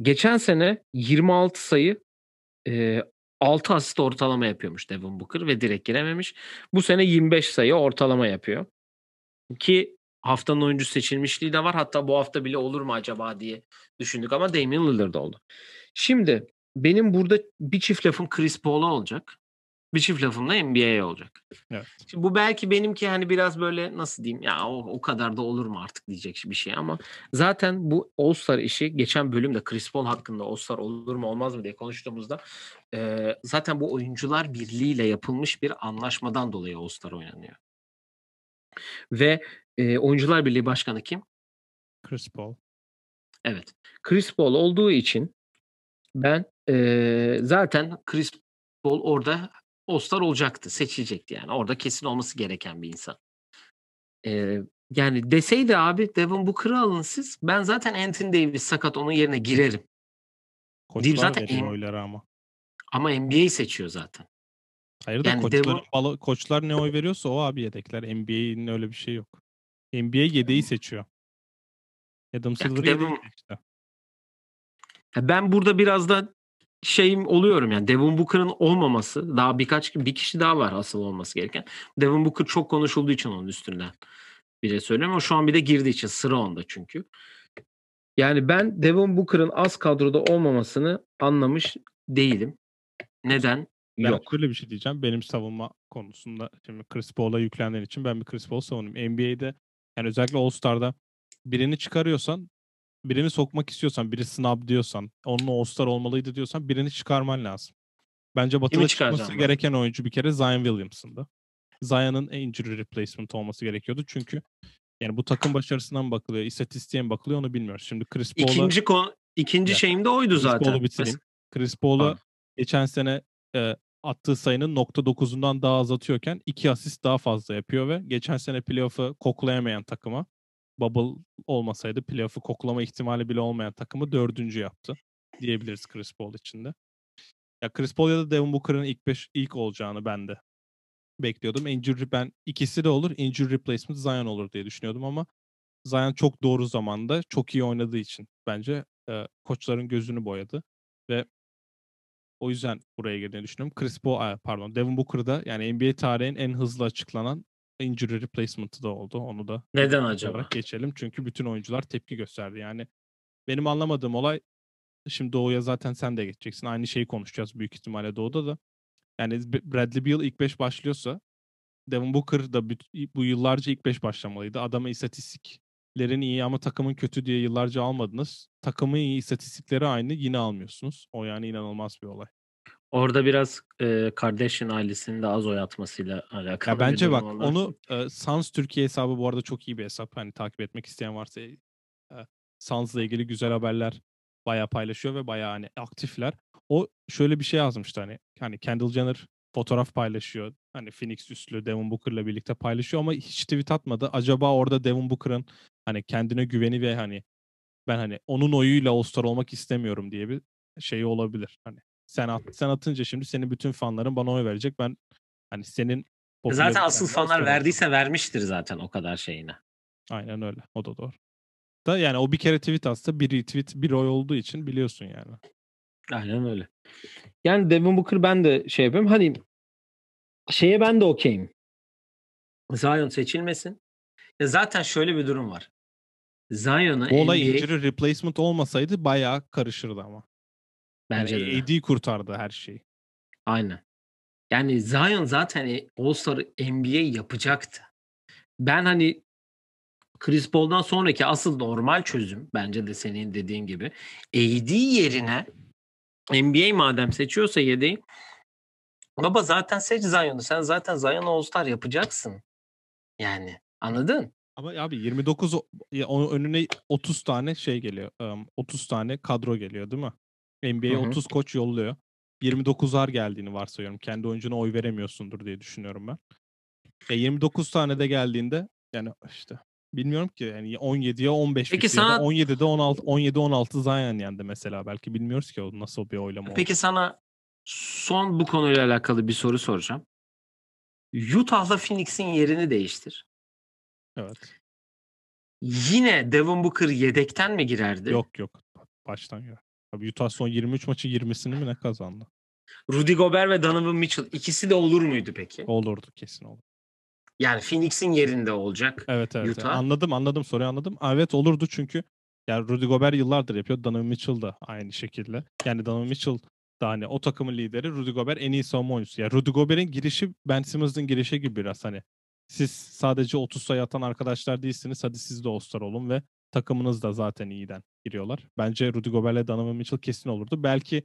Geçen sene 26 sayı e, 6 asist ortalama yapıyormuş Devin Booker ve direkt girememiş. Bu sene 25 sayı ortalama yapıyor. Ki haftanın oyuncu seçilmişliği de var. Hatta bu hafta bile olur mu acaba diye düşündük ama Damian Lillard oldu. Şimdi benim burada bir çift lafım Chris Paul'a olacak. Bir çift lafım da NBA'ye olacak.
Evet.
Şimdi bu belki benimki hani biraz böyle nasıl diyeyim ya o, o kadar da olur mu artık diyecek bir şey ama zaten bu All-Star işi geçen bölümde Chris Paul hakkında All-Star olur mu olmaz mı diye konuştuğumuzda e, zaten bu oyuncular birliğiyle yapılmış bir anlaşmadan dolayı All-Star oynanıyor. Ve e, oyuncular birliği başkanı kim?
Chris Paul.
Evet. Chris Paul olduğu için ben e, zaten Chris Paul orada All-Star olacaktı. Seçilecekti yani. Orada kesin olması gereken bir insan. E, yani deseydi abi Devin Booker'ı alın siz. Ben zaten Anthony Davis sakat onun yerine girerim.
Koçlar
zaten
veriyor
en-
oyları ama.
Ama NBA'yi seçiyor zaten.
Hayır da
Yani
koçların
Devon-
koçlar ne oy veriyorsa o abi yedekler. NBA'nin öyle bir şey yok. NBA yedeği seçiyor. Adam Silver seçti.
Ha, Ben burada biraz da şeyim oluyorum yani Devin Booker'ın olmaması daha birkaç bir kişi daha var asıl olması gereken. Devin Booker çok konuşulduğu için onun üstünden bile söylüyorum ama şu an bir de girdiği için sıra onda çünkü. Yani ben Devin Booker'ın az kadroda olmamasını anlamış değilim. Neden?
Ben
Yok.
şöyle bir şey diyeceğim. Benim savunma konusunda şimdi Chris Paul'a yüklendiğin için ben bir Chris Paul savunayım. NBA'de yani özellikle All-Star'da birini çıkarıyorsan birini sokmak istiyorsan, biri snub diyorsan, onun All-Star olmalıydı diyorsan birini çıkarman lazım. Bence Batı'da çıkması
ben?
gereken oyuncu bir kere Zion Williamson'dı. Zion'ın injury replacement olması gerekiyordu. Çünkü yani bu takım başarısından mı bakılıyor, istatistiğe mi bakılıyor onu bilmiyoruz. Şimdi Chris Paul'a
İkinci konu ikinci
Ya,
şeyim de oydu
Chris
zaten.
Paul'u bitireyim. Chris
Pardon.
geçen sene e, attığı sayının nokta dokuzundan daha az atıyorken iki asist daha fazla yapıyor ve geçen sene playoff'ı koklayamayan takıma bubble olmasaydı playoff'ı koklama ihtimali bile olmayan takımı dördüncü yaptı diyebiliriz Chris Paul için. Ya Chris Paul ya da Devin Booker'ın ilk beş ilk olacağını ben de bekliyordum. Injury ben ikisi de olur. Injury replacement Zion olur diye düşünüyordum ama Zion çok doğru zamanda çok iyi oynadığı için bence e, koçların gözünü boyadı ve o yüzden buraya girdiğini düşünüyorum. Chris Paul, pardon Devin Booker'da yani NBA tarihinin en hızlı açıklanan injury replacement'ı da oldu. Onu da
Neden acaba?
geçelim. Çünkü bütün oyuncular tepki gösterdi. Yani benim anlamadığım olay şimdi Doğu'ya zaten sen de geçeceksin. Aynı şeyi konuşacağız büyük ihtimalle Doğu'da da. Yani Bradley Beal ilk 5 başlıyorsa Devin Booker da bu yıllarca ilk 5 başlamalıydı. Adamın istatistiklerin iyi ama takımın kötü diye yıllarca almadınız. Takımın iyi istatistikleri aynı yine almıyorsunuz. O yani inanılmaz bir olay.
Orada biraz e, Kardashian ailesinin de az oy atmasıyla alakalı.
Ya bence bak
var.
onu e, Sans Türkiye hesabı bu arada çok iyi bir hesap. Hani takip etmek isteyen varsa e, Sans'la ilgili güzel haberler bayağı paylaşıyor ve bayağı hani aktifler. O şöyle bir şey yazmıştı hani hani Kendall Jenner fotoğraf paylaşıyor. Hani Phoenix üstlü Devin Booker'la birlikte paylaşıyor ama hiç tweet atmadı. Acaba orada Devin Booker'ın hani kendine güveni ve hani ben hani onun oyuyla All-Star olmak istemiyorum diye bir şey olabilir. Hani sen at, sen atınca şimdi senin bütün fanların bana oy verecek. Ben hani senin
Zaten
popüler-
asıl fanlar verdiyse vermiştir zaten o kadar şeyine.
Aynen öyle. O da doğru. Da yani o bir kere tweet atsa bir retweet bir oy olduğu için biliyorsun yani.
Aynen öyle. Yani Devin Booker ben de şey yapıyorum. Hani şeye ben de okeyim. Zion seçilmesin. Ya zaten şöyle bir durum var. Zion'ı
Bu olay
NBA
injury replacement olmasaydı bayağı karışırdı ama.
Bence
yani
de.
AD kurtardı her şeyi.
Aynen. Yani Zion zaten All-Star'ı NBA yapacaktı. Ben hani Chris Paul'dan sonraki asıl normal çözüm bence de senin dediğin gibi AD yerine NBA madem seçiyorsa yedeği baba zaten seç Zion'u. Sen zaten Zion'u All-Star yapacaksın. Yani anladın?
Ama abi 29 o- ya onun önüne 30 tane şey geliyor. ım, 30 tane kadro geliyor değil mi? NBA
Hı hı.
30 koç yolluyor. 29'ar geldiğini varsayıyorum. Kendi oyuncuna oy veremiyorsundur diye düşünüyorum ben. Ya 29 tane de geldiğinde yani işte bilmiyorum ki yani 17'ye 15
Peki sana-
17'de 16 17 16 Zion yendi mesela belki bilmiyoruz ki o nasıl bir oylama oldu.
Peki sana son bu konuyla alakalı bir soru soracağım. Utah'la Phoenix'in yerini değiştir.
Evet.
Yine Devin Booker yedekten mi girerdi?
Yok yok. Baştan ya. Abi Utah son 23 maçı 20'sini mi ne kazandı?
Rudy Gobert ve Donovan Mitchell ikisi de olur muydu peki?
Olurdu kesin olur.
Yani Phoenix'in yerinde olacak.
Evet evet.
Utah.
Anladım anladım soruyu anladım. Evet olurdu çünkü yani Rudy Gobert yıllardır yapıyor. Donovan Mitchell da aynı şekilde. Yani Donovan Mitchell da hani o takımın lideri. Rudy Gobert en iyi savunma oyuncusu. Yani Rudy Gobert'in girişi Ben Simmons'ın girişi gibi biraz hani. Siz sadece 30 sayı atan arkadaşlar değilsiniz. Hadi siz de All-Star olun ve takımınız da zaten iyiden giriyorlar. Bence Rudy Gobert'le Donovan Mitchell kesin olurdu. Belki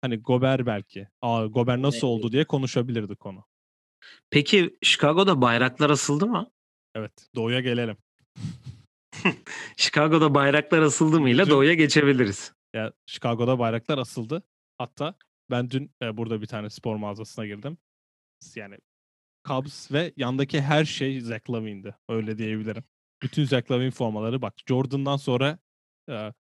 hani Gobert belki. Aa Gobert nasıl
Evet.
oldu diye konuşabilirdi konu.
Peki Chicago'da bayraklar asıldı mı?
Evet. Doğuya gelelim.
Chicago'da bayraklar asıldı mı ile doğuya geçebiliriz.
Ya Chicago'da bayraklar asıldı. Hatta ben dün e, burada bir tane spor mağazasına girdim. Yani Cubs ve yandaki her şey Zach Lavine'di. Öyle diyebilirim. Bütün Zach Lavine formaları bak Jordan'dan sonra e,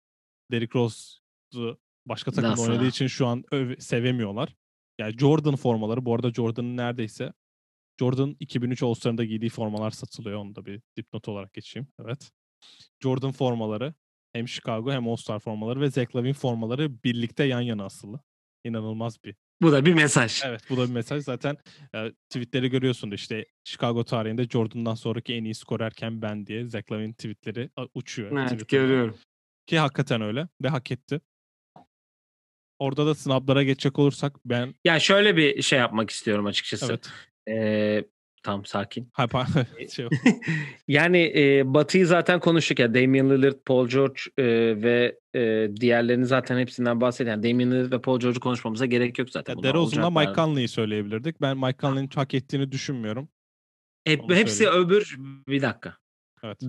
Derrick Rose'u başka takımda
Nasıl?
oynadığı için şu an öv- sevemiyorlar. Yani Jordan formaları bu arada Jordan'ın neredeyse Jordan 2003 All-Star'ında giydiği formalar satılıyor. Onu da bir dipnot olarak geçeyim. Evet. Jordan formaları hem Chicago hem All-Star formaları ve Zach Lavine formaları birlikte yan yana asılı. İnanılmaz bir.
Bu da bir mesaj.
Evet bu da bir mesaj. Zaten e, tweetleri görüyorsun işte Chicago tarihinde Jordan'dan sonraki en iyi skorerken ben diye Zach Lavine tweetleri uçuyor.
Evet,
Twitter'da.
görüyorum.
Ki hakikaten öyle ve hak etti. Orada da snaplara geçecek olursak ben
Ya şöyle bir şey yapmak istiyorum açıkçası.
evet.
Ee, tam sakin.
Şey,
yani e, Batı'yı zaten konuştuk ya. Damian Lillard, Paul George e, ve e, diğerlerini zaten hepsinden bahsediyor. Yani Damian Lillard ve Paul George'u konuşmamıza gerek yok zaten.
DeRozan'la Mike. Conley'i söyleyebilirdik. Ben Mike Conley'in hak ettiğini düşünmüyorum.
Hep,
Onu
hepsi
söyleyeyim.
öbür bir dakika.
Evet.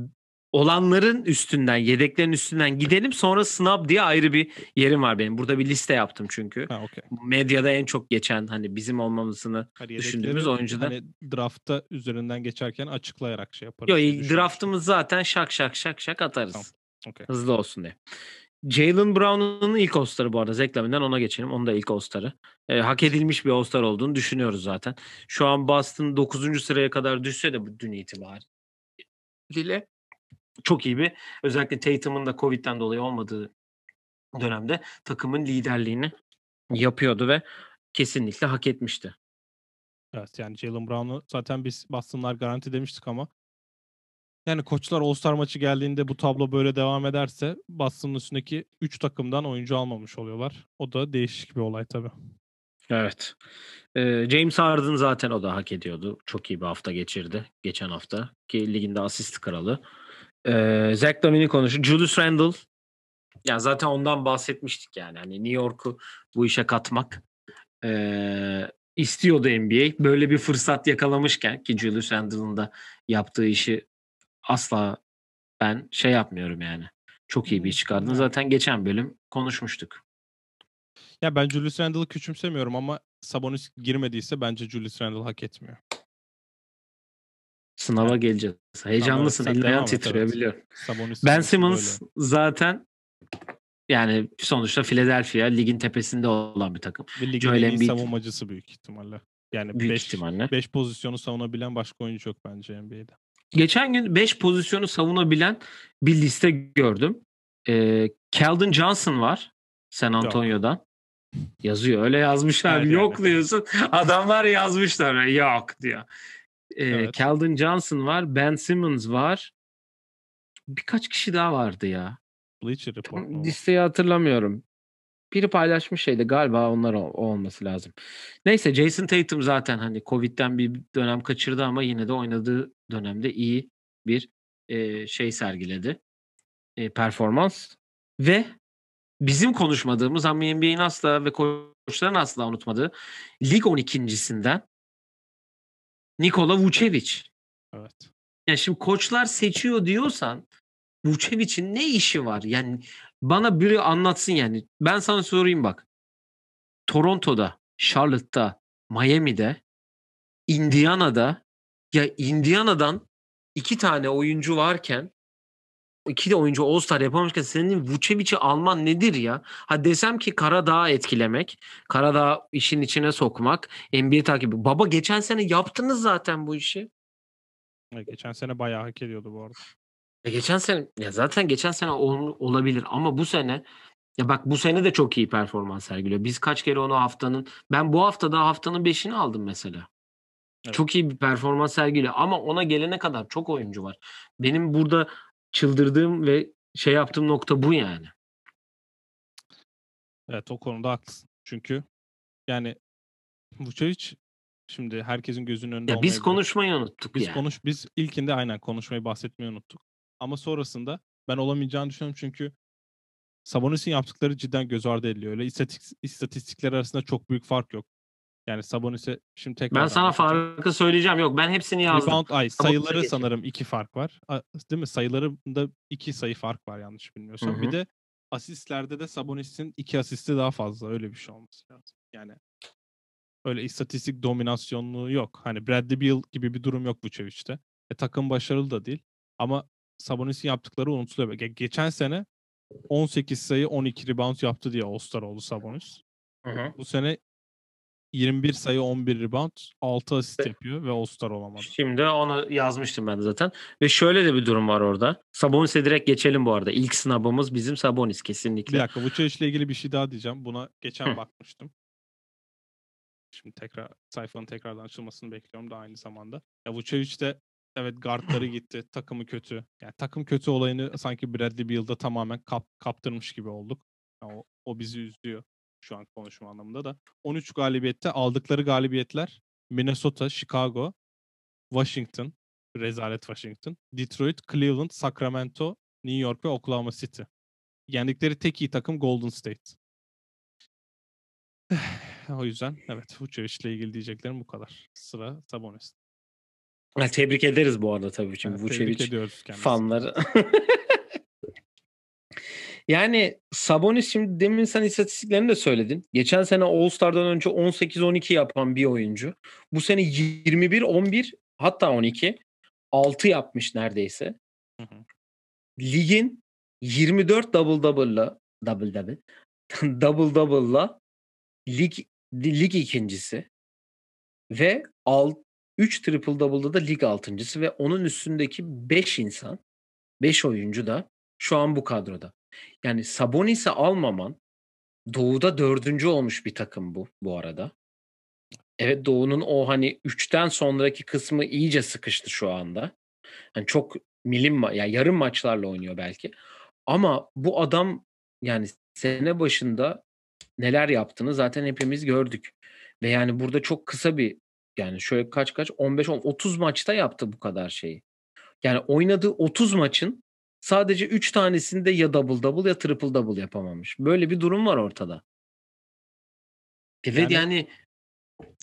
Olanların üstünden, yedeklerin üstünden gidelim. Sonra snap diye ayrı bir yerim var benim. Burada bir liste yaptım çünkü.
Ha okey.
Medyada en çok geçen hani bizim olmamızını
Hani
Düşündüğümüz oyuncuda-
Hani draftta üzerinden geçerken açıklayarak şey yaparız.
Yok draftımız zaten şak şak şak şak atarız.
Tamam. Okey.
Hızlı olsun diye. Jalen Brown'un ilk All-Star'ı bu arada. Zach Lavine'den ona geçelim. Onun da ilk All-Star'ı. Ee, hak edilmiş bir All-Star olduğunu düşünüyoruz zaten. Şu an Boston 9. sıraya kadar düşse de bu dün itibariyle çok iyi bir özellikle Tatum'un da Covid'den dolayı olmadığı dönemde takımın liderliğini yapıyordu ve kesinlikle hak etmişti.
Evet yani Jalen Brown'u zaten biz Boston'lar garanti demiştik ama yani koçlar All-Star maçı geldiğinde bu tablo böyle devam ederse Boston'ın üstündeki 3 takımdan oyuncu almamış oluyorlar. O da değişik bir olay tabii.
Evet. Ee, James Harden zaten o da hak ediyordu. Çok iyi bir hafta geçirdi geçen hafta. Ki liginde asist kralı. Ee, Zach Lavine'i konuşuyor. Julius Randle. Yani zaten ondan bahsetmiştik yani. Hani New York'u bu işe katmak Ee, istiyordu NBA. Böyle bir fırsat yakalamışken ki Julius Randle'ın da yaptığı işi asla ben şey yapmıyorum yani. Çok iyi bir çıkardın. Zaten geçen bölüm konuşmuştuk.
Ya ben Julius Randle'ı küçümsemiyorum ama Sabonis girmediyse bence Julius Randle hak etmiyor.
Sınava geleceğiz. Heyecanlısın.
devam
ayağın titriyor
evet.
biliyorum.
Sabonis
Ben Simmons
böyle.
zaten yani sonuçta Philadelphia ligin tepesinde olan bir takım.
Ve ligin
Joel Embiid-
savunmacısı büyük ihtimalle. Yani
Büyük
5
ihtimalle.
5 pozisyonu savunabilen başka oyuncu yok bence NBA'de.
Geçen gün 5 pozisyonu savunabilen bir liste gördüm. Ee, Keldon Johnson var San Antonio'dan. Yazıyor. Öyle yazmışlar.
Evet,
yok
yani.
diyorsun. Adamlar yazmışlar. Yok diyor. Ee,
Evet.
Keldon Johnson var. Ben Simmons var. Birkaç kişi daha vardı ya.
Bleacher Report mu?
Listeyi hatırlamıyorum. Biri paylaşmış şeydi galiba onlar o, o olması lazım. Neyse Jason Tatum zaten hani Covid'den bir dönem kaçırdı ama yine de oynadığı dönemde iyi bir e, şey sergiledi. E, performans ve bizim konuşmadığımız ama NBA'in asla ve koçların asla unutmadığı lig 12.sinden Nikola Vucevic.
Evet.
Ya şimdi koçlar seçiyor diyorsan Vucevic'in ne işi var? Yani bana biri anlatsın yani. Ben sana sorayım bak. Toronto'da, Charlotte'da, Miami'de, Indiana'da ya Indiana'dan iki tane oyuncu varken iki de oyuncu All-Star yapamışken senin Vucevic'i alman nedir ya? Ha desem ki Karadağ'ı etkilemek, Karadağ işin içine sokmak, NBA takibi. Baba geçen sene yaptınız zaten bu işi.
Evet, Geçen sene bayağı hak ediyordu bu arada.
Ya geçen sene ya zaten geçen sene ol- olabilir ama bu sene ya bak bu sene de çok iyi performans sergiliyor. Biz kaç kere onu haftanın ben bu haftada haftanın 5'ini aldım mesela.
Evet.
Çok iyi bir performans sergiliyor ama ona gelene kadar çok oyuncu var. Benim burada çıldırdığım ve şey yaptığım nokta bu yani.
Evet o konuda haklısın. Çünkü yani Vucevic şimdi herkesin gözünün önünde
Ya biz konuşmayı unuttuk
Biz
yani.
konuş biz ilkinde aynen konuşmayı bahsetmeyi unuttuk. Ama sonrasında ben olamayacağını düşünüyorum çünkü Sabonis'in yaptıkları cidden göz ardı ediliyor. Öyle istatistik, istatistikler arasında çok büyük fark yok. Yani Sabonis'e şimdi tekrar
ben sana farkı söyleyeceğim. Yok ben hepsini yazdım.
Rebound ay sayıları
geçelim.
sanırım iki fark var. A- Değil mi? Sayılarında iki sayı fark var yanlış bilmiyorsam.
Hı hı.
Bir de asistlerde de Sabonis'in iki asisti daha fazla. Öyle bir şey olması lazım. Yani öyle istatistik dominasyonluğu yok. Hani Bradley Beal gibi bir durum yok Vucevic'te. E, takım başarılı da değil. Ama Sabonis'in yaptıkları unutuluyor. Ge- geçen sene 18 sayı 12 rebound yaptı diye All-Star oldu Sabonis.
Hı hı.
Bu sene 21 sayı 11 rebound 6 asist yapıyor ve All-Star olamadı.
Şimdi onu yazmıştım ben zaten. Ve şöyle de bir durum var orada. Sabonis'e direkt geçelim bu arada. İlk sınavımız bizim Sabonis kesinlikle.
Bir dakika Vucevic ile ilgili bir şey daha diyeceğim. Buna geçen
Hı.
bakmıştım. Şimdi tekrar sayfanın tekrardan açılmasını bekliyorum da aynı zamanda. Ya Vucevic de evet guardları gitti. Takımı kötü. Yani takım kötü olayını sanki Bradley Beal'da tamamen kap, kaptırmış gibi olduk. Ya o, o bizi üzüyor şu an konuşma anlamında da. 13 galibiyette aldıkları galibiyetler Minnesota, Chicago, Washington, rezalet Washington, Detroit, Cleveland, Sacramento, New York ve Oklahoma City. Yendikleri tek iyi takım Golden State. o yüzden evet Vucevic ile ilgili diyeceklerim bu kadar. Sıra Sabonis.
Tebrik ederiz bu arada tabii şimdi
Evet,
Vucevic fanları. yani Sabonis şimdi demin sen istatistiklerini de söyledin. Geçen sene All-Star'dan önce 18-12 yapan bir oyuncu. Bu sene 21-11 hatta 12 6 yapmış neredeyse.
Hı hı.
Ligin 24 double double'la double double double double'la lig lig ikincisi ve alt 3 triple double'da da lig altıncısı ve onun üstündeki 5 insan 5 oyuncu da şu an bu kadroda. Yani Sabonis'i almaman Doğu'da dördüncü olmuş bir takım bu bu arada. Evet Doğu'nun o hani 3'ten sonraki kısmı iyice sıkıştı şu anda. Hani çok milim ya yarım maçlarla oynuyor belki. Ama bu adam yani sene başında neler yaptığını zaten hepimiz gördük. Ve yani burada çok kısa bir yani şöyle kaç kaç 15 10 30 maçta yaptı bu kadar şeyi. Yani oynadığı 30 maçın sadece 3 tanesinde ya double double ya triple double yapamamış. Böyle bir durum var ortada. Evet
Yani-
yani,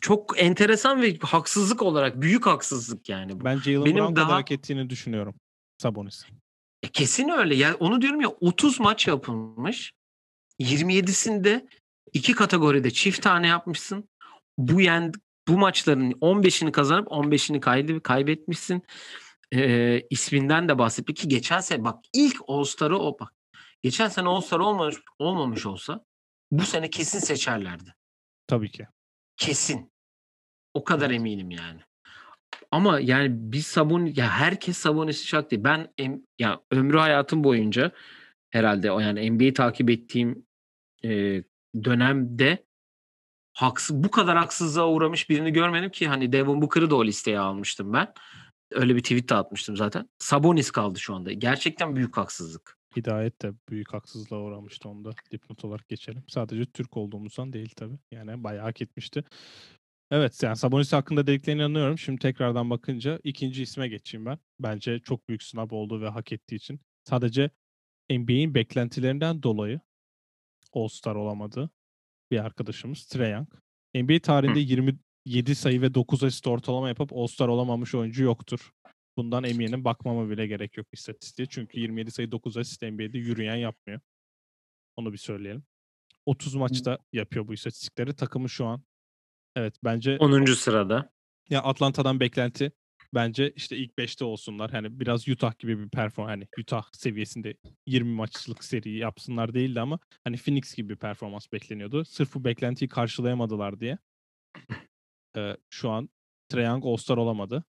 çok enteresan ve haksızlık olarak büyük haksızlık yani bu.
Ben Jalen
Benim
Brown
daha-
hak ettiğini düşünüyorum Sabonis.
E, kesin öyle. Yani onu diyorum ya 30 maç yapılmış. 27'sinde iki kategoride çift tane yapmışsın. Bu yen bu maçların 15'ini kazanıp 15'ini kaydı, kaybetmişsin. Ee, isminden de bahsetti ki geçen sene bak ilk All-Star'ı o bak. Geçen sene All-Star olmamış, olmamış olsa bu sene kesin seçerlerdi.
Tabii ki.
Kesin. O kadar eminim yani. Ama yani biz Sabun ya herkes Sabonis'i şak değil. Ben em- ya ömrü hayatım boyunca herhalde o yani NBA'yi takip ettiğim e, dönemde haksız bu kadar haksızlığa uğramış birini görmedim ki hani Devin Booker'ı da o listeye almıştım ben. Öyle bir tweet de atmıştım zaten. Sabonis kaldı şu anda. Gerçekten büyük haksızlık.
Hidayet de büyük haksızlığa uğramıştı onda. Dipnot olarak geçelim. Sadece Türk olduğumuzdan değil tabii. Yani bayağı hak etmişti. Evet yani Sabonis hakkında dediklerine inanıyorum. Şimdi tekrardan bakınca ikinci isme geçeyim ben. Bence çok büyük sınav oldu ve hak ettiği için. Sadece NBA'in beklentilerinden dolayı All-Star olamadı bir arkadaşımız Trae Young. NBA tarihinde 27 sayı ve 9 asist ortalama yapıp All-Star olamamış oyuncu yoktur. Bundan eminim bakmama bile gerek yok istatistiğe. Çünkü 27 sayı 9 asist NBA'de yürüyen yapmıyor. Onu bir söyleyelim. 30 maçta yapıyor bu istatistikleri. Takımı şu an evet bence
10. sırada.
ya Atlanta'dan beklenti bence işte ilk 5'te olsunlar. Hani biraz Utah gibi bir performans hani Utah seviyesinde 20 maçlık seri yapsınlar değildi ama hani Phoenix gibi bir performans bekleniyordu. Sırf bu beklentiyi karşılayamadılar diye. Ee, şu an Trae Young All-Star olamadı.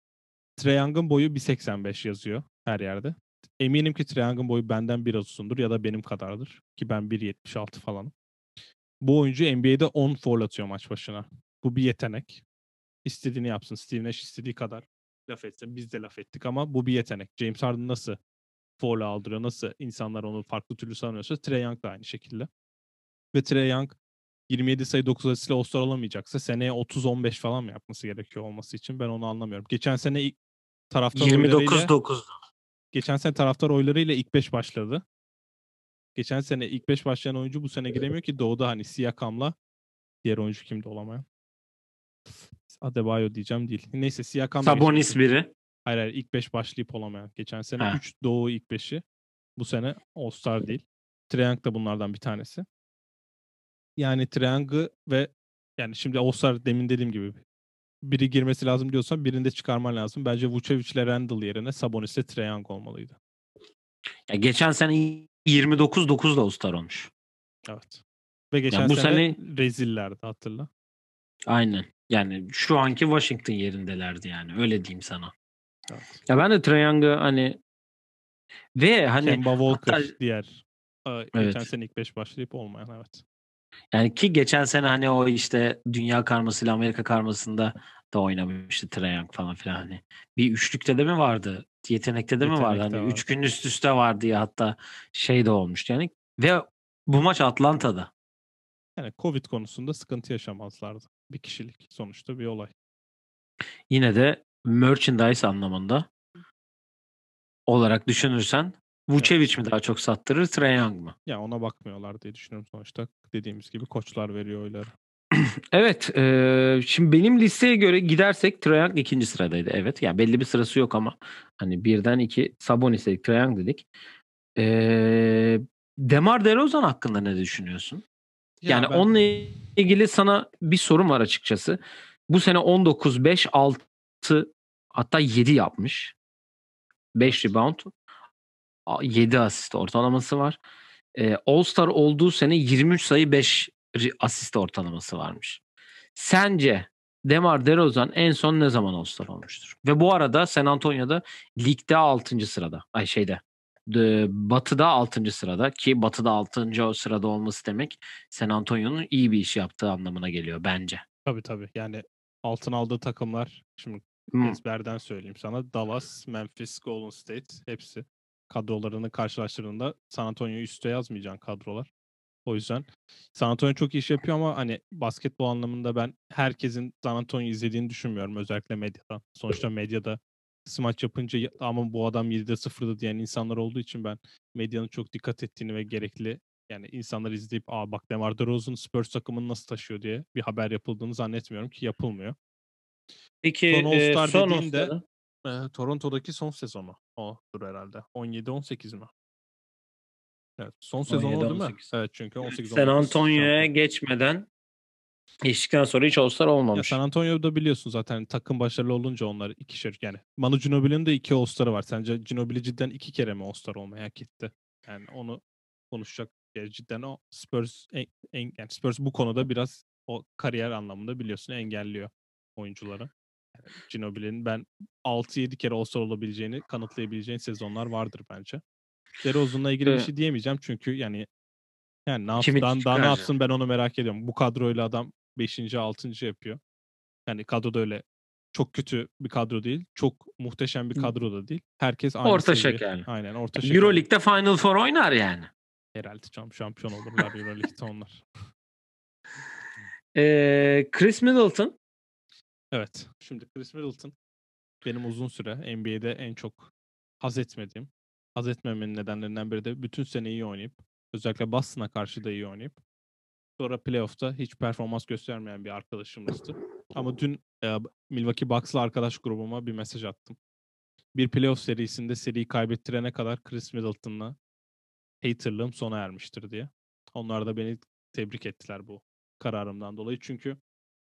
Trae Young'ın boyu 1.85 yazıyor her yerde. Eminim ki Trae Young'ın boyu benden biraz uzundur ya da benim kadardır. Ki ben 1.76 falanım. Bu oyuncu NBA'de 10 foul atıyor maç başına. Bu bir yetenek. İstediğini yapsın. Steve Nash istediği kadar laf etsin. Biz de laf ettik ama bu bir yetenek. James Harden nasıl foul aldırıyor, nasıl insanlar onu farklı türlü sanıyorsa Trae Young da aynı şekilde. Ve Trae Young 27 sayı 9 asistle All-Star olamayacaksa seneye 30-15 falan mı yapması gerekiyor olması için ben onu anlamıyorum. Geçen sene ilk taraftar oylarıyla
29-9.
geçen sene taraftar oylarıyla ilk 5 başladı. Geçen sene ilk 5 başlayan oyuncu bu sene giremiyor ki Doğu'da hani Siakam'la diğer oyuncu kimdi olamayan? Adebayo diyeceğim değil. Neyse Siakam da
Sabonis biri.
Hayır hayır ilk 5 başlayıp olamayan. Geçen sene
Ha.
3 Doğu ilk 5'i. Bu sene All-Star değil. Triang da bunlardan bir tanesi. Yani Triang'ı ve yani şimdi All-Star demin dediğim gibi biri girmesi lazım diyorsan birinde çıkarman lazım. Bence Vucevic ile Randall yerine Sabonis ile Triang olmalıydı.
Ya geçen sene 29-9 da All-Star olmuş.
Evet. Ve geçen
bu
sene, rezillerdi hatırla.
Aynen. Yani şu anki Washington yerindelerdi yani. Öyle diyeyim sana.
Evet.
Ya ben de Young'ı hani ve hani
Kemba Walker
hatta-
diğer
Evet.
geçen sene ilk 5 başlayıp olmayan evet.
Yani ki geçen sene hani o işte dünya karmasıyla Amerika karmasında da oynamıştı Trae falan filan hani. Bir üçlükte de mi vardı? Yetenekte de mi vardı?
Yetenekte
Hani
vardı.
üç gün üst üste vardı ya hatta şey de olmuştu yani. Ve bu maç Atlanta'da.
Yani Covid konusunda sıkıntı yaşamazlardı. Bir kişilik sonuçta bir olay.
Yine de merchandise anlamında olarak düşünürsen Vucevic mi daha çok sattırır Trae Young mı?
Ya ona bakmıyorlar diye düşünüyorum sonuçta. Dediğimiz gibi koçlar veriyor oyları.
Evet. eee, şimdi benim listeye göre gidersek Trae ikinci sıradaydı. Evet. Yani belli bir sırası yok ama hani birden iki Sabonis dedik, Trae dedik. Eee Demar DeRozan hakkında ne düşünüyorsun? yani
ben-
onunla ilgili sana bir sorum var açıkçası. Bu sene 19 5 6 hatta 7 yapmış. 5 rebound, 7 asist ortalaması var. Ee, All-Star olduğu sene 23 sayı 5 ri- asist ortalaması varmış. Sence Demar DeRozan en son ne zaman All-Star olmuştur? Ve bu arada San Antonio'da ligde 6. sırada. Ay şeyde. de- Batı'da 6. sırada ki Batı'da 6. sırada olması demek San Antonio'nun iyi bir iş yaptığı anlamına geliyor bence.
Tabii tabii. Yani altın aldığı takımlar şimdi
Hmm.
ezberden söyleyeyim sana. Dallas, Memphis, Golden State hepsi kadrolarını karşılaştırdığında San Antonio'yu üste yazmayacaksın kadrolar. O yüzden San Antonio çok iş yapıyor ama hani basketbol anlamında ben herkesin San Antonio'yu izlediğini düşünmüyorum özellikle medyadan. Sonuçta medyada smaç yapınca "Ya- ama bu adam 7'de 0'dı diyen insanlar olduğu için ben medyanın çok dikkat ettiğini ve gerekli Yani insanlar izleyip aa bak DeMar DeRozan Spurs takımını nasıl taşıyor diye bir haber yapıldığını zannetmiyorum ki yapılmıyor.
Peki
Son
e,
All-Star
son
dediğinde? E, Toronto'daki son sezonu odur herhalde. 17-18 mi? Evet, son sezon o değil mi?
17-18.
Evet çünkü 18
San Antonio'ya geçmeden geçtikten sonra hiç All-Star
Ya
olmamış.
San Antonio'da biliyorsun zaten takım başarılı olunca onlar ikişer yani. Manu Ginobili'nin de iki All-Star'ı var. Sence Ginobili cidden iki kere mi All-Star olmayı hak etti? Yani onu konuşacak. Yani cidden o Spurs en, en- yani Spurs bu konuda biraz o kariyer anlamında biliyorsun engelliyor oyuncuları. Ginobili'nin ben 6-7 kere All-Star olabileceğini kanıtlayabileceğin sezonlar vardır bence. DeRozan'la ilgili bir şey diyemeyeceğim çünkü yani yani ne yapsın, daha, daha ne yapsın ben onu merak ediyorum. Bu kadroyla adam 5. 6. yapıyor. Yani kadro da öyle çok kötü bir kadro değil. Çok muhteşem bir kadro da değil. Herkes aynı
Orta
seviye.
şeker.
Aynen orta şeker.
Euroleague'de Final Four oynar yani.
Herhalde şam- şampiyon olurlar Euroleague'de onlar.
E, Chris Middleton
Evet. Şimdi Chris Middleton benim uzun süre NBA'de en çok haz etmediğim, haz etmemenin nedenlerinden biri de bütün sene iyi oynayıp özellikle Boston'a karşı da iyi oynayıp sonra playoff'ta hiç performans göstermeyen bir arkadaşımızdı. Ama dün e, Milwaukee Bucks'la arkadaş grubuma bir mesaj attım. Bir playoff serisinde seriyi kaybettirene kadar Chris Middleton'la haterlığım sona ermiştir diye. Onlar da beni tebrik ettiler bu kararımdan dolayı. Çünkü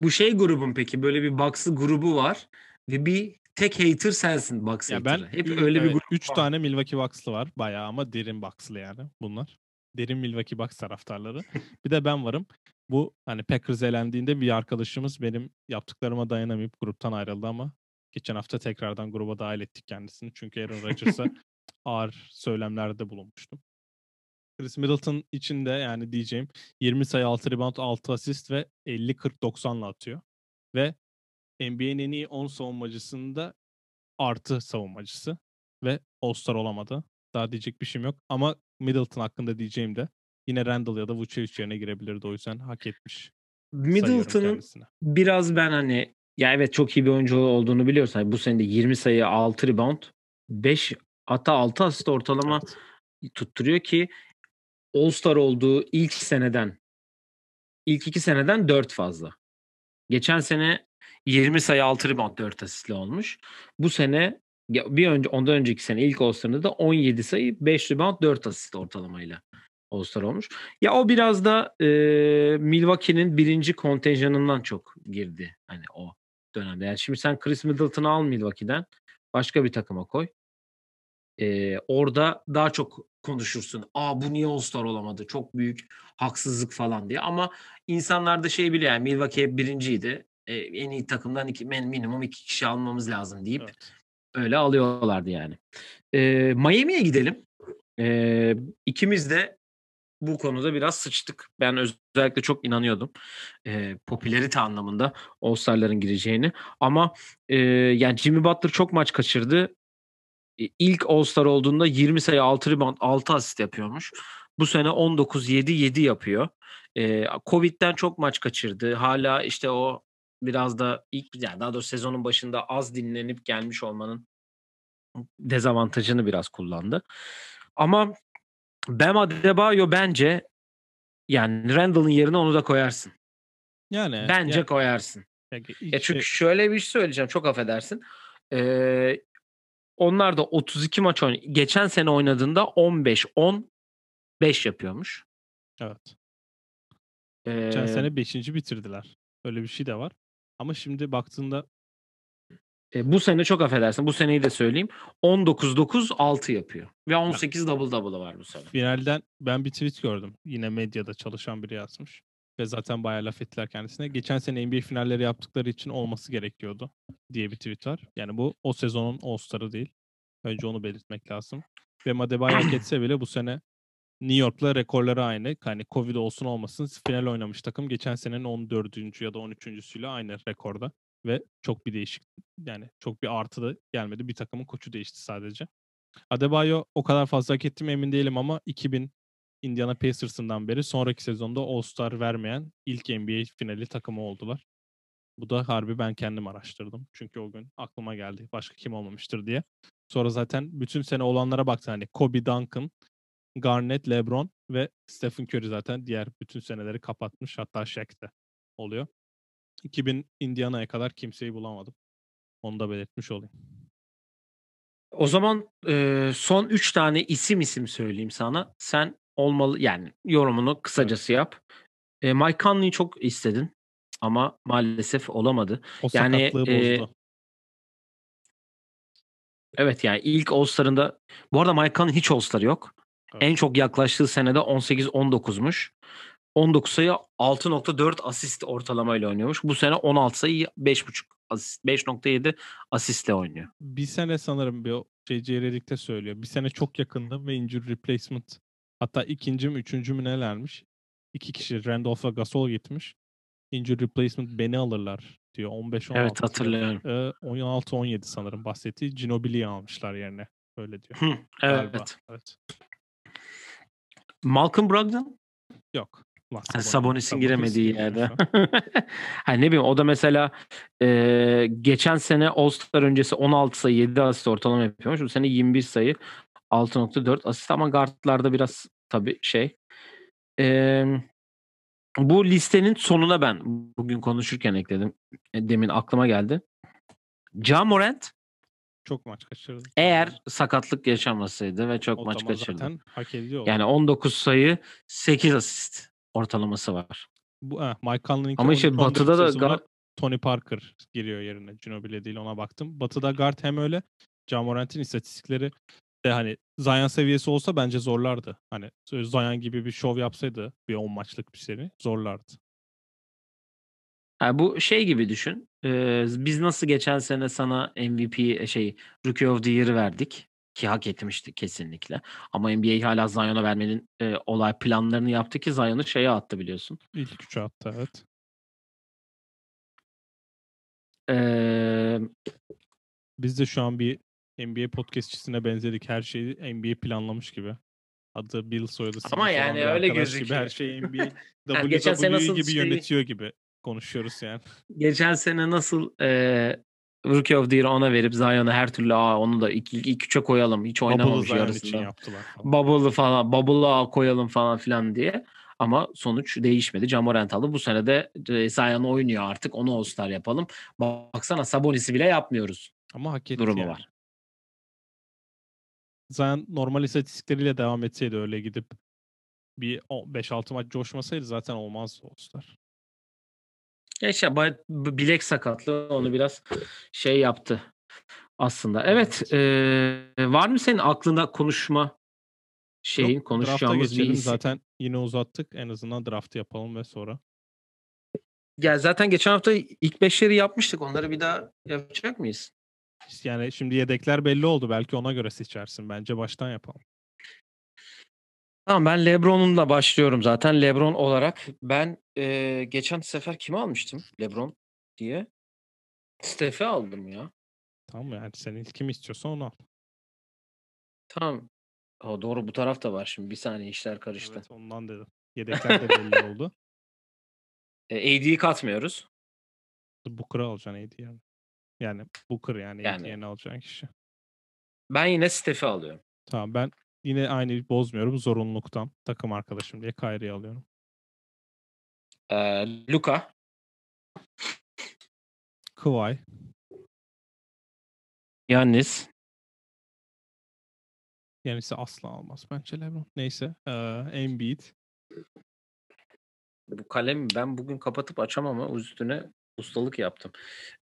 bu şey grubun peki böyle bir Bucks'lı grubu var ve bir tek hater sensin Bucks
Ya ben.
Hep
ü-
öyle bir
evet,
grup
üç
var.
tane Milwaukee Bucks'lı var. Bayağı ama derin Bucks'lı yani bunlar. Derin Milwaukee Bucks taraftarları. bir de ben varım. Bu hani Packers elendiğinde bir arkadaşımız benim yaptıklarıma dayanamayıp gruptan ayrıldı ama geçen hafta tekrardan gruba dahil ettik kendisini. Çünkü Aaron Rodgers'a ağır söylemlerde bulunmuştum. Chris Middleton için de yani diyeceğim 20 sayı 6 rebound 6 asist ve 50-40-90'la atıyor. Ve NBA'nin en iyi 10 savunmacısında artı savunmacısı ve All-Star olamadı. Daha diyecek bir şeyim yok. Ama Middleton hakkında diyeceğim de yine Randall ya da Vucevic yerine girebilirdi. O yüzden hak etmiş.
Middleton'ın biraz ben hani ya evet çok iyi bir oyuncu olduğunu biliyoruz. Hani bu sene de 20 sayı 6 rebound 5 hatta 6 asist ortalama
Evet.
tutturuyor ki All-Star olduğu ilk seneden ilk iki seneden 4 fazla. Geçen sene 20 sayı 6 rebound 4 asistle olmuş. Bu sene bir önce ondan önceki sene ilk All-Star'ında da 17 sayı 5 rebound 4 asist ortalamayla All-Star olmuş. Ya o biraz da e, Milwaukee'nin birinci kontenjanından çok girdi hani o dönemde. Yani şimdi sen Chris Middleton'ı al Milwaukee'den başka bir takıma koy. E, orada daha çok konuşursun. Aa bu niye All-Star olamadı? Çok büyük haksızlık falan diye. Ama insanlar da şey biliyor yani Milwaukee hep birinciydi. E, en iyi takımdan iki, min- minimum iki kişi almamız lazım deyip
Evet.
öyle alıyorlardı yani. E, Miami'ye gidelim. E, ikimiz de bu konuda biraz sıçtık. Ben özellikle çok inanıyordum. E, popülerite anlamında All-Star'ların gireceğini. Ama e, yani Jimmy Butler çok maç kaçırdı. E, İlk All-Star olduğunda 20 sayı 6 rebound 6 asist yapıyormuş. Bu sene 19-7-7 yapıyor. E, Covid'den çok maç kaçırdı. Hala işte o biraz da ilk yani daha doğrusu sezonun başında az dinlenip gelmiş olmanın dezavantajını biraz kullandı. Ama Bam Adebayo bence yani Randall'ın yerine onu da koyarsın.
Yani
Bence
ya-
koyarsın.
ya- ilk
Ya çünkü
şey-
şöyle bir şey söyleyeceğim çok affedersin. Ee, onlar da 32 maç oynadı. Geçen sene oynadığında 15 10 5 yapıyormuş.
evet.
Ee,
Geçen sene 5. bitirdiler. Öyle bir şey de var. Ama şimdi baktığında
e, bu sene çok affedersin. Bu seneyi de söyleyeyim. 19 9 6 yapıyor. Ve 18 double double var bu sene.
finalden ben bir tweet gördüm. Yine medyada çalışan biri yazmış. Ve zaten bayağı laf ettiler kendisine. Geçen sene NBA finalleri yaptıkları için olması gerekiyordu diye bir tweet var. Yani bu o sezonun All-Star'ı değil. Önce onu belirtmek lazım. Ve Adebayo hak etse bile bu sene New York'la rekorları aynı. Hani Covid olsun olmasın final oynamış takım. Geçen senenin 14. ya da 13.süyle aynı rekorda. Ve çok bir değişik yani çok bir artı da gelmedi. Bir takımın koçu değişti sadece. Adebayo o kadar fazla hak etti mi emin değilim ama 2000 Indiana Pacers'ından beri sonraki sezonda All-Star vermeyen ilk NBA finali takımı oldular. Bu da harbi ben kendim araştırdım. Çünkü o gün aklıma geldi başka kim olmamıştır diye. Sonra zaten bütün sene olanlara baktım. Hani Kobe Duncan, Garnett, LeBron ve Stephen Curry zaten diğer bütün seneleri kapatmış. Hatta Shaq de oluyor. 2000 Indiana'ya kadar kimseyi bulamadım. Onu da belirtmiş olayım.
O zaman e, son 3 tane isim isim söyleyeyim sana. Sen olmalı yani yorumunu kısacası yap. E, Mike Conley'i çok istedin ama maalesef olamadı.
O
Yani,
bozdu.
Evet yani ilk All-Star'ında bu arada Mike Conley hiç All-Star yok.
Evet.
En çok yaklaştığı senede 18-19'muş. 19 sayı 6.4 asist ortalamayla oynuyormuş. Bu sene 16 sayı 5.5 asist 5.7 asistle oynuyor.
Bir sene sanırım bir J.J. Redick'te söylüyor. Bir sene çok yakındı ve injury replacement. Hatta ikinci mi üçüncü mü nelermiş? İki kişi Randolph ve Gasol gitmiş. Injury replacement beni alırlar diyor. 15-16.
Evet hatırlıyorum.
Ee, 16-17 sanırım bahsettiği Ginobili'yi almışlar yerine. Öyle diyor.
Hı, evet.
Galiba. Evet.
Malcolm Brogdon
Yok.
Sabonis'in
Sabonis
giremediği yerde. hani ne bileyim o da mesela e, geçen sene All-Star öncesi 16 sayı 7 asist ortalama yapıyormuş. Bu sene 21 sayı 6.4 asist ama guardlarda biraz tabii şey. E, bu listenin sonuna ben bugün konuşurken ekledim. E, Demin aklıma geldi. Ja Morant
Çok maç kaçırdı.
eğer sakatlık yaşamasaydı ve çok
o
maç kaçırdı.
zaten hak ediyor.
Yani 19 sayı 8 asist ortalaması var.
Bu, eh, Mike Conley'ninki
Ama işte
13-14
Batı'da da guard-
Tony Parker giriyor yerine. Ginobili değil ona baktım. Batı'da guard hem öyle. Ja Morant'in istatistikleri de hani Zion seviyesi olsa bence zorlardı. Hani Zion gibi bir şov yapsaydı bir 10 maçlık bir seri zorlardı.
Ha, bu şey gibi düşün. Ee, biz nasıl geçen sene sana MVP şey Rookie of the Year'ı verdik ki hak etmişti kesinlikle. Ama NBA hala Zion'a vermenin e, olay planlarını yaptı ki Zion'ı şeye attı biliyorsun.
İlk üçe attı evet.
Ee,
Biz de şu an bir NBA podcastçisine benzedik. Her şeyi NBA planlamış gibi. Adı Bill soyadı
Ama yani öyle
arkadaş gibi
gözüküyor.
her şeyi NBA
Yani geçen sene nasıl
gibi
şey-
yönetiyor gibi konuşuyoruz yani.
geçen sene nasıl e, Rookie of the Year'ı ona verip Zion'ı her türlü Aa, onu da ilk, ilk üçe koyalım. Hiç
Bubble'ı
oynamamış
için
yarısında.
yaptılar falan.
Bubble'ı falan, Bubble'ı koyalım falan filan diye. Ama sonuç değişmedi. Jamorant aldı. Bu sene de e, Zion oynuyor artık. Onu All-Star yapalım. Baksana Sabonis'i bile yapmıyoruz.
Ama hak etti
Durumu
yani.
var.
Zion normal istatistikleriyle devam etseydi öyle gidip bir o- 5-6 maç coşmasaydı zaten olmazdı All-Star.
Ya işte bilek sakatlığı onu biraz şey yaptı aslında. Evet. e, var mı senin aklında konuşma şeyin
Yok,
konuşacağımız bir?
Zaten yine uzattık. En azından draftı yapalım ve sonra.
Ya zaten geçen hafta ilk beşleri yapmıştık. Onları bir daha yapacak mıyız?
Yani şimdi yedekler belli oldu. Belki ona göre seçersin. Bence baştan yapalım.
Tamam ben LeBron'unla başlıyorum zaten. LeBron olarak ben e, geçen sefer kimi almıştım? LeBron diye. Steph'i aldım ya.
Tamam? Yani sen ilk kim istiyorsan onu al.
Tamam. O doğru bu taraf da var şimdi. Bir saniye işler karıştı.
Evet ondan dedim. Yedekler de belli oldu.
E, AD'yi katmıyoruz.
Booker'ı alacaksın AD yani. Yani Booker yani,
Yani.
Yerine alacağın kişi.
Ben yine Steph'i alıyorum.
Tamam ben yine aynı bozmuyorum zorunluluktan. Takım arkadaşım diye Kyrie'yi alıyorum.
E, Luka.
Kawhi.
Yannis.
Yani ise asla almaz bence LeBron. Neyse. Ee, Embiid.
Bu kalemi ben bugün kapatıp açamam ama üstüne ustalık yaptım.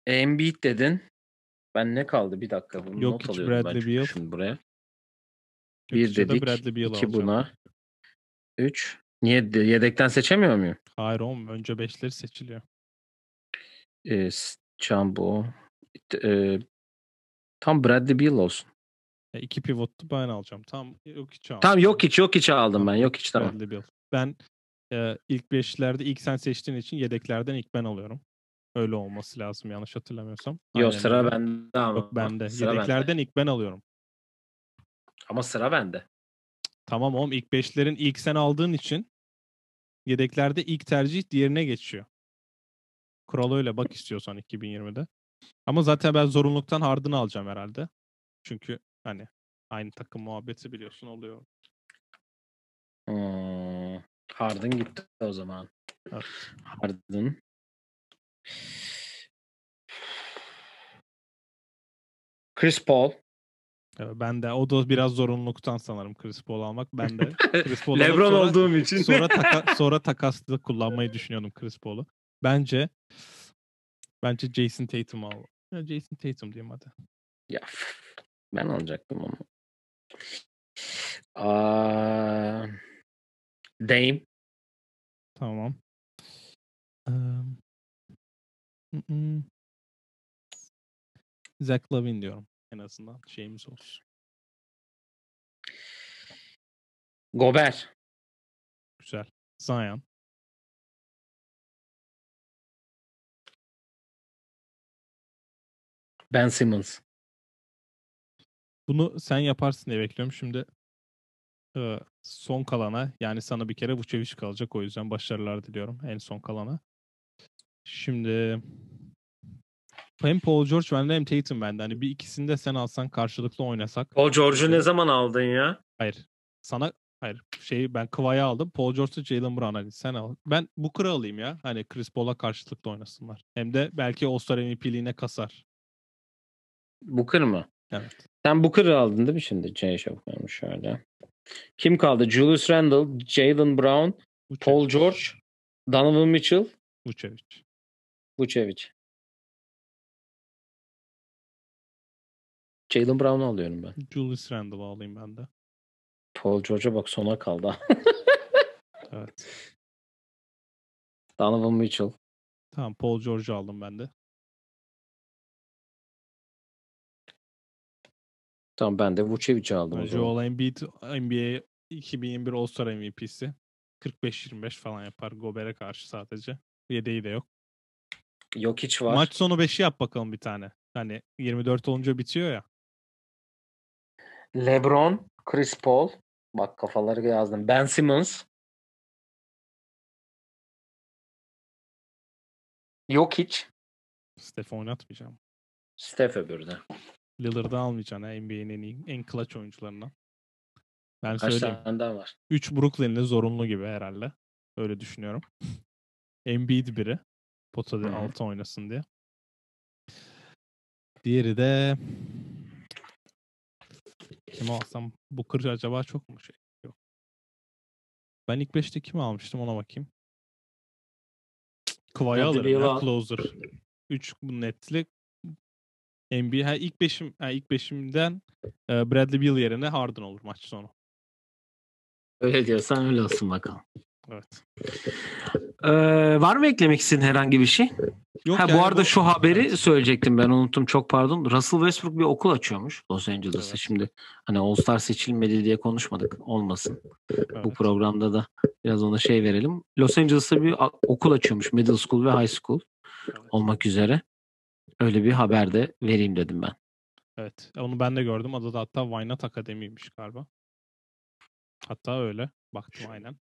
E, Embiid dedin. Ben ne kaldı? Bir dakika. Bunu
Yok
not
hiç
alıyorum ben
Bradley
çünkü
Beal.
şimdi buraya. Bir
da
dedik.
Bradley Beal
iki
alacağım.
buna. Üç. Niye? de- Yedekten seçemiyor muyum?
Hayır oğlum önce beşleri seçiliyor.
E, S- Jumbo. E, tam Bradley Beal olsun.
Ya iki pivottu ben alacağım. Tam yok hiç aldım.
Tamam yok hiç yok hiç aldım ben. Yok hiç tamam.
Bradley Beal. Ben e, ilk beşlerde ilk sen seçtiğin için yedeklerden ilk ben alıyorum. Öyle olması lazım yanlış hatırlamıyorsam.
Yok
Aynen
sıra bende ama.
Yok bende.
Sıra bende.
Yedeklerden ilk ben alıyorum.
Ama sıra bende.
Tamam oğlum ilk beşlerin ilk sen aldığın için yedeklerde ilk tercih diğerine geçiyor. Kural öyle bak istiyorsan 2020'de. Ama zaten ben zorunluluktan Harden'ı alacağım herhalde. Çünkü hani aynı takım muhabbeti biliyorsun oluyor.
Hmm. Harden gitti o zaman.
Evet.
Harden. Chris Paul.
Evet, Ben de o da biraz zorunluluktan sanırım Chris Paul almak. Ben de Chris Paul
LeBron
sonra,
olduğum için.
sonra, taka, sonra takaslı kullanmayı düşünüyordum Chris Paul'u. Bence bence Jason Tatum al. Ya Jason Tatum diyeyim hadi.
ya ben alacaktım onu. Aa, Dame.
Tamam. Um, mm-mm. Zach Lavin diyorum en azından şeyimiz olsun.
Gobert.
Güzel. Zion.
Ben Simmons.
Bunu sen yaparsın diye bekliyorum. Şimdi e, son kalana yani sana bir kere Vucevic kalacak. O yüzden başarılar diliyorum en son kalana. Şimdi hem Paul George bende hem Tatum bende. Hani bir ikisini de sen alsan karşılıklı oynasak.
Paul George'u ne zaman aldın ya?
Hayır. Sana hayır. Şeyi ben Kıva'yı aldım. Paul George'u Jalen Brown hani sen al. Ben Booker'ı alayım ya. Hani Chris Paul'a karşılıklı oynasınlar. Hem de belki All-Star MVP'liğine kasar.
Booker mı?
Evet.
Sen Booker'ı aldın değil mi şimdi? C şapkamı şöyle. Kim kaldı? Julius Randle, Jalen Brown,
Vucevic.
Paul George, Donovan Mitchell,
Vucevic.
Vucevic. Jalen Brown'u alıyorum ben.
Julius Randle'ı alayım ben de.
Paul George'a bak sona kaldı.
Evet.
Donovan Mitchell.
Tamam Paul George'u aldım ben de.
Tamam ben de Vucevic'i aldım zaman.
Joel Embiid NBA 2021 All-Star MVP'si. 45-25 falan yapar Gober'e karşı sadece. Yedeği de yok.
Yok hiç var.
Maç sonu 5'i yap bakalım bir tane. Hani 24 olunca bitiyor ya.
LeBron, Chris Paul. Bak kafaları yazdım. Ben Simmons. Yok hiç.
Steph oynatmayacağım.
Steph öbürü de.
Lillard'ı almayacaksın ha NBA'nin en iyi, en clutch oyuncularından. Ben
Kaç
söyleyeyim.
tane daha var?
3 Brooklyn'li zorunlu gibi herhalde. Öyle düşünüyorum. Embiid biri. Potada
Hı hı.
altı oynasın diye. Diğeri de kim alsam Booker acaba çok mu şey? Yok. Ben ilk 5'te kimi almıştım ona bakayım. Kıvay'ı alırım ya
al.
closer. 3 netli NBA ha ilk beşim ha ilk beşimden e, Bradley Beal yerine Harden olur maç sonu.
Öyle diyorsan öyle olsun bakalım.
Evet.
Ee, var mı eklemek istediğin herhangi bir şey?
Yok
ha,
yani
bu arada şu haberi söyleyecektim ben unuttum çok pardon. Russell Westbrook bir okul açıyormuş Los Angeles'ta.
Evet.
Şimdi hani All Star seçilmedi diye konuşmadık. Olmasın. Bu
Evet.
programda da biraz ona şey verelim. Los Angeles'ta bir okul açıyormuş. Middle School ve High School
Evet.
olmak üzere. Öyle bir haber de vereyim dedim ben.
Evet. Onu ben de gördüm. Adı da hatta Why Not Akademi'ymiş galiba. Hatta öyle. Baktım aynen.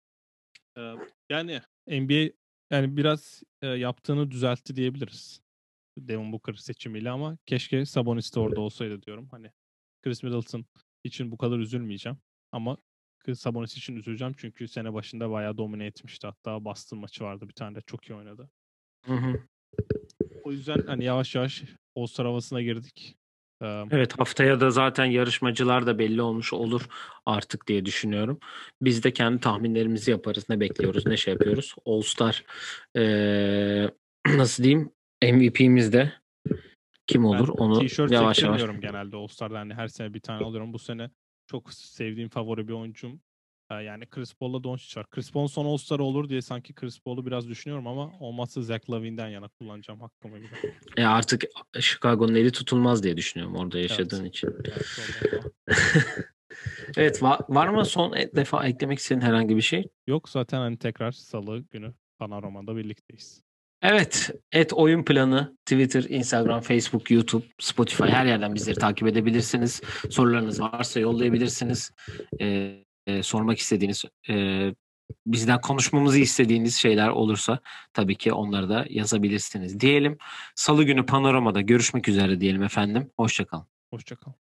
Yani NBA yani biraz yaptığını düzeltti diyebiliriz. Devin Booker seçimiyle ama keşke Sabonis de orada olsaydı diyorum. Hani Chris Middleton için bu kadar üzülmeyeceğim. Ama Sabonis için üzüleceğim çünkü sene başında bayağı domine etmişti. Hatta Boston maçı vardı bir tane de çok iyi oynadı.
Hı hı.
O yüzden hani yavaş yavaş All-Star havasına girdik. Ee,
Evet haftaya da zaten yarışmacılar da belli olmuş olur artık diye düşünüyorum. Biz de kendi tahminlerimizi yaparız. Ne bekliyoruz, ne şey yapıyoruz. All Star eee, nasıl diyeyim MVP'miz de kim olur
Ben
onu
tişört
yavaş yavaş.
genelde All-Star'da. Hani her sene bir tane alıyorum. Bu sene çok sevdiğim favori bir oyuncum. Ee, Yani Chris Paul'la Doncic var. Chris Paul'un son All-Star olur diye sanki Chris Paul'u biraz düşünüyorum ama olmazsa Zach Lavin'den yana kullanacağım hakkımı.
E artık Chicago'nun eli tutulmaz diye düşünüyorum orada yaşadığın için.
Evet, ondan sonra.
Evet va- var mı son e- defa eklemek istediğin herhangi bir şey?
Yok zaten hani tekrar salı günü Panorama'da birlikteyiz.
Evet, et oyun planı Twitter, Instagram, Facebook, YouTube, Spotify her yerden bizleri takip edebilirsiniz. Sorularınız varsa yollayabilirsiniz. Ee, e, sormak istediğiniz, e, bizden konuşmamızı istediğiniz şeyler olursa tabii ki onları da yazabilirsiniz diyelim. Salı günü Panorama'da görüşmek üzere diyelim efendim. Hoşçakalın.
Hoşçakalın.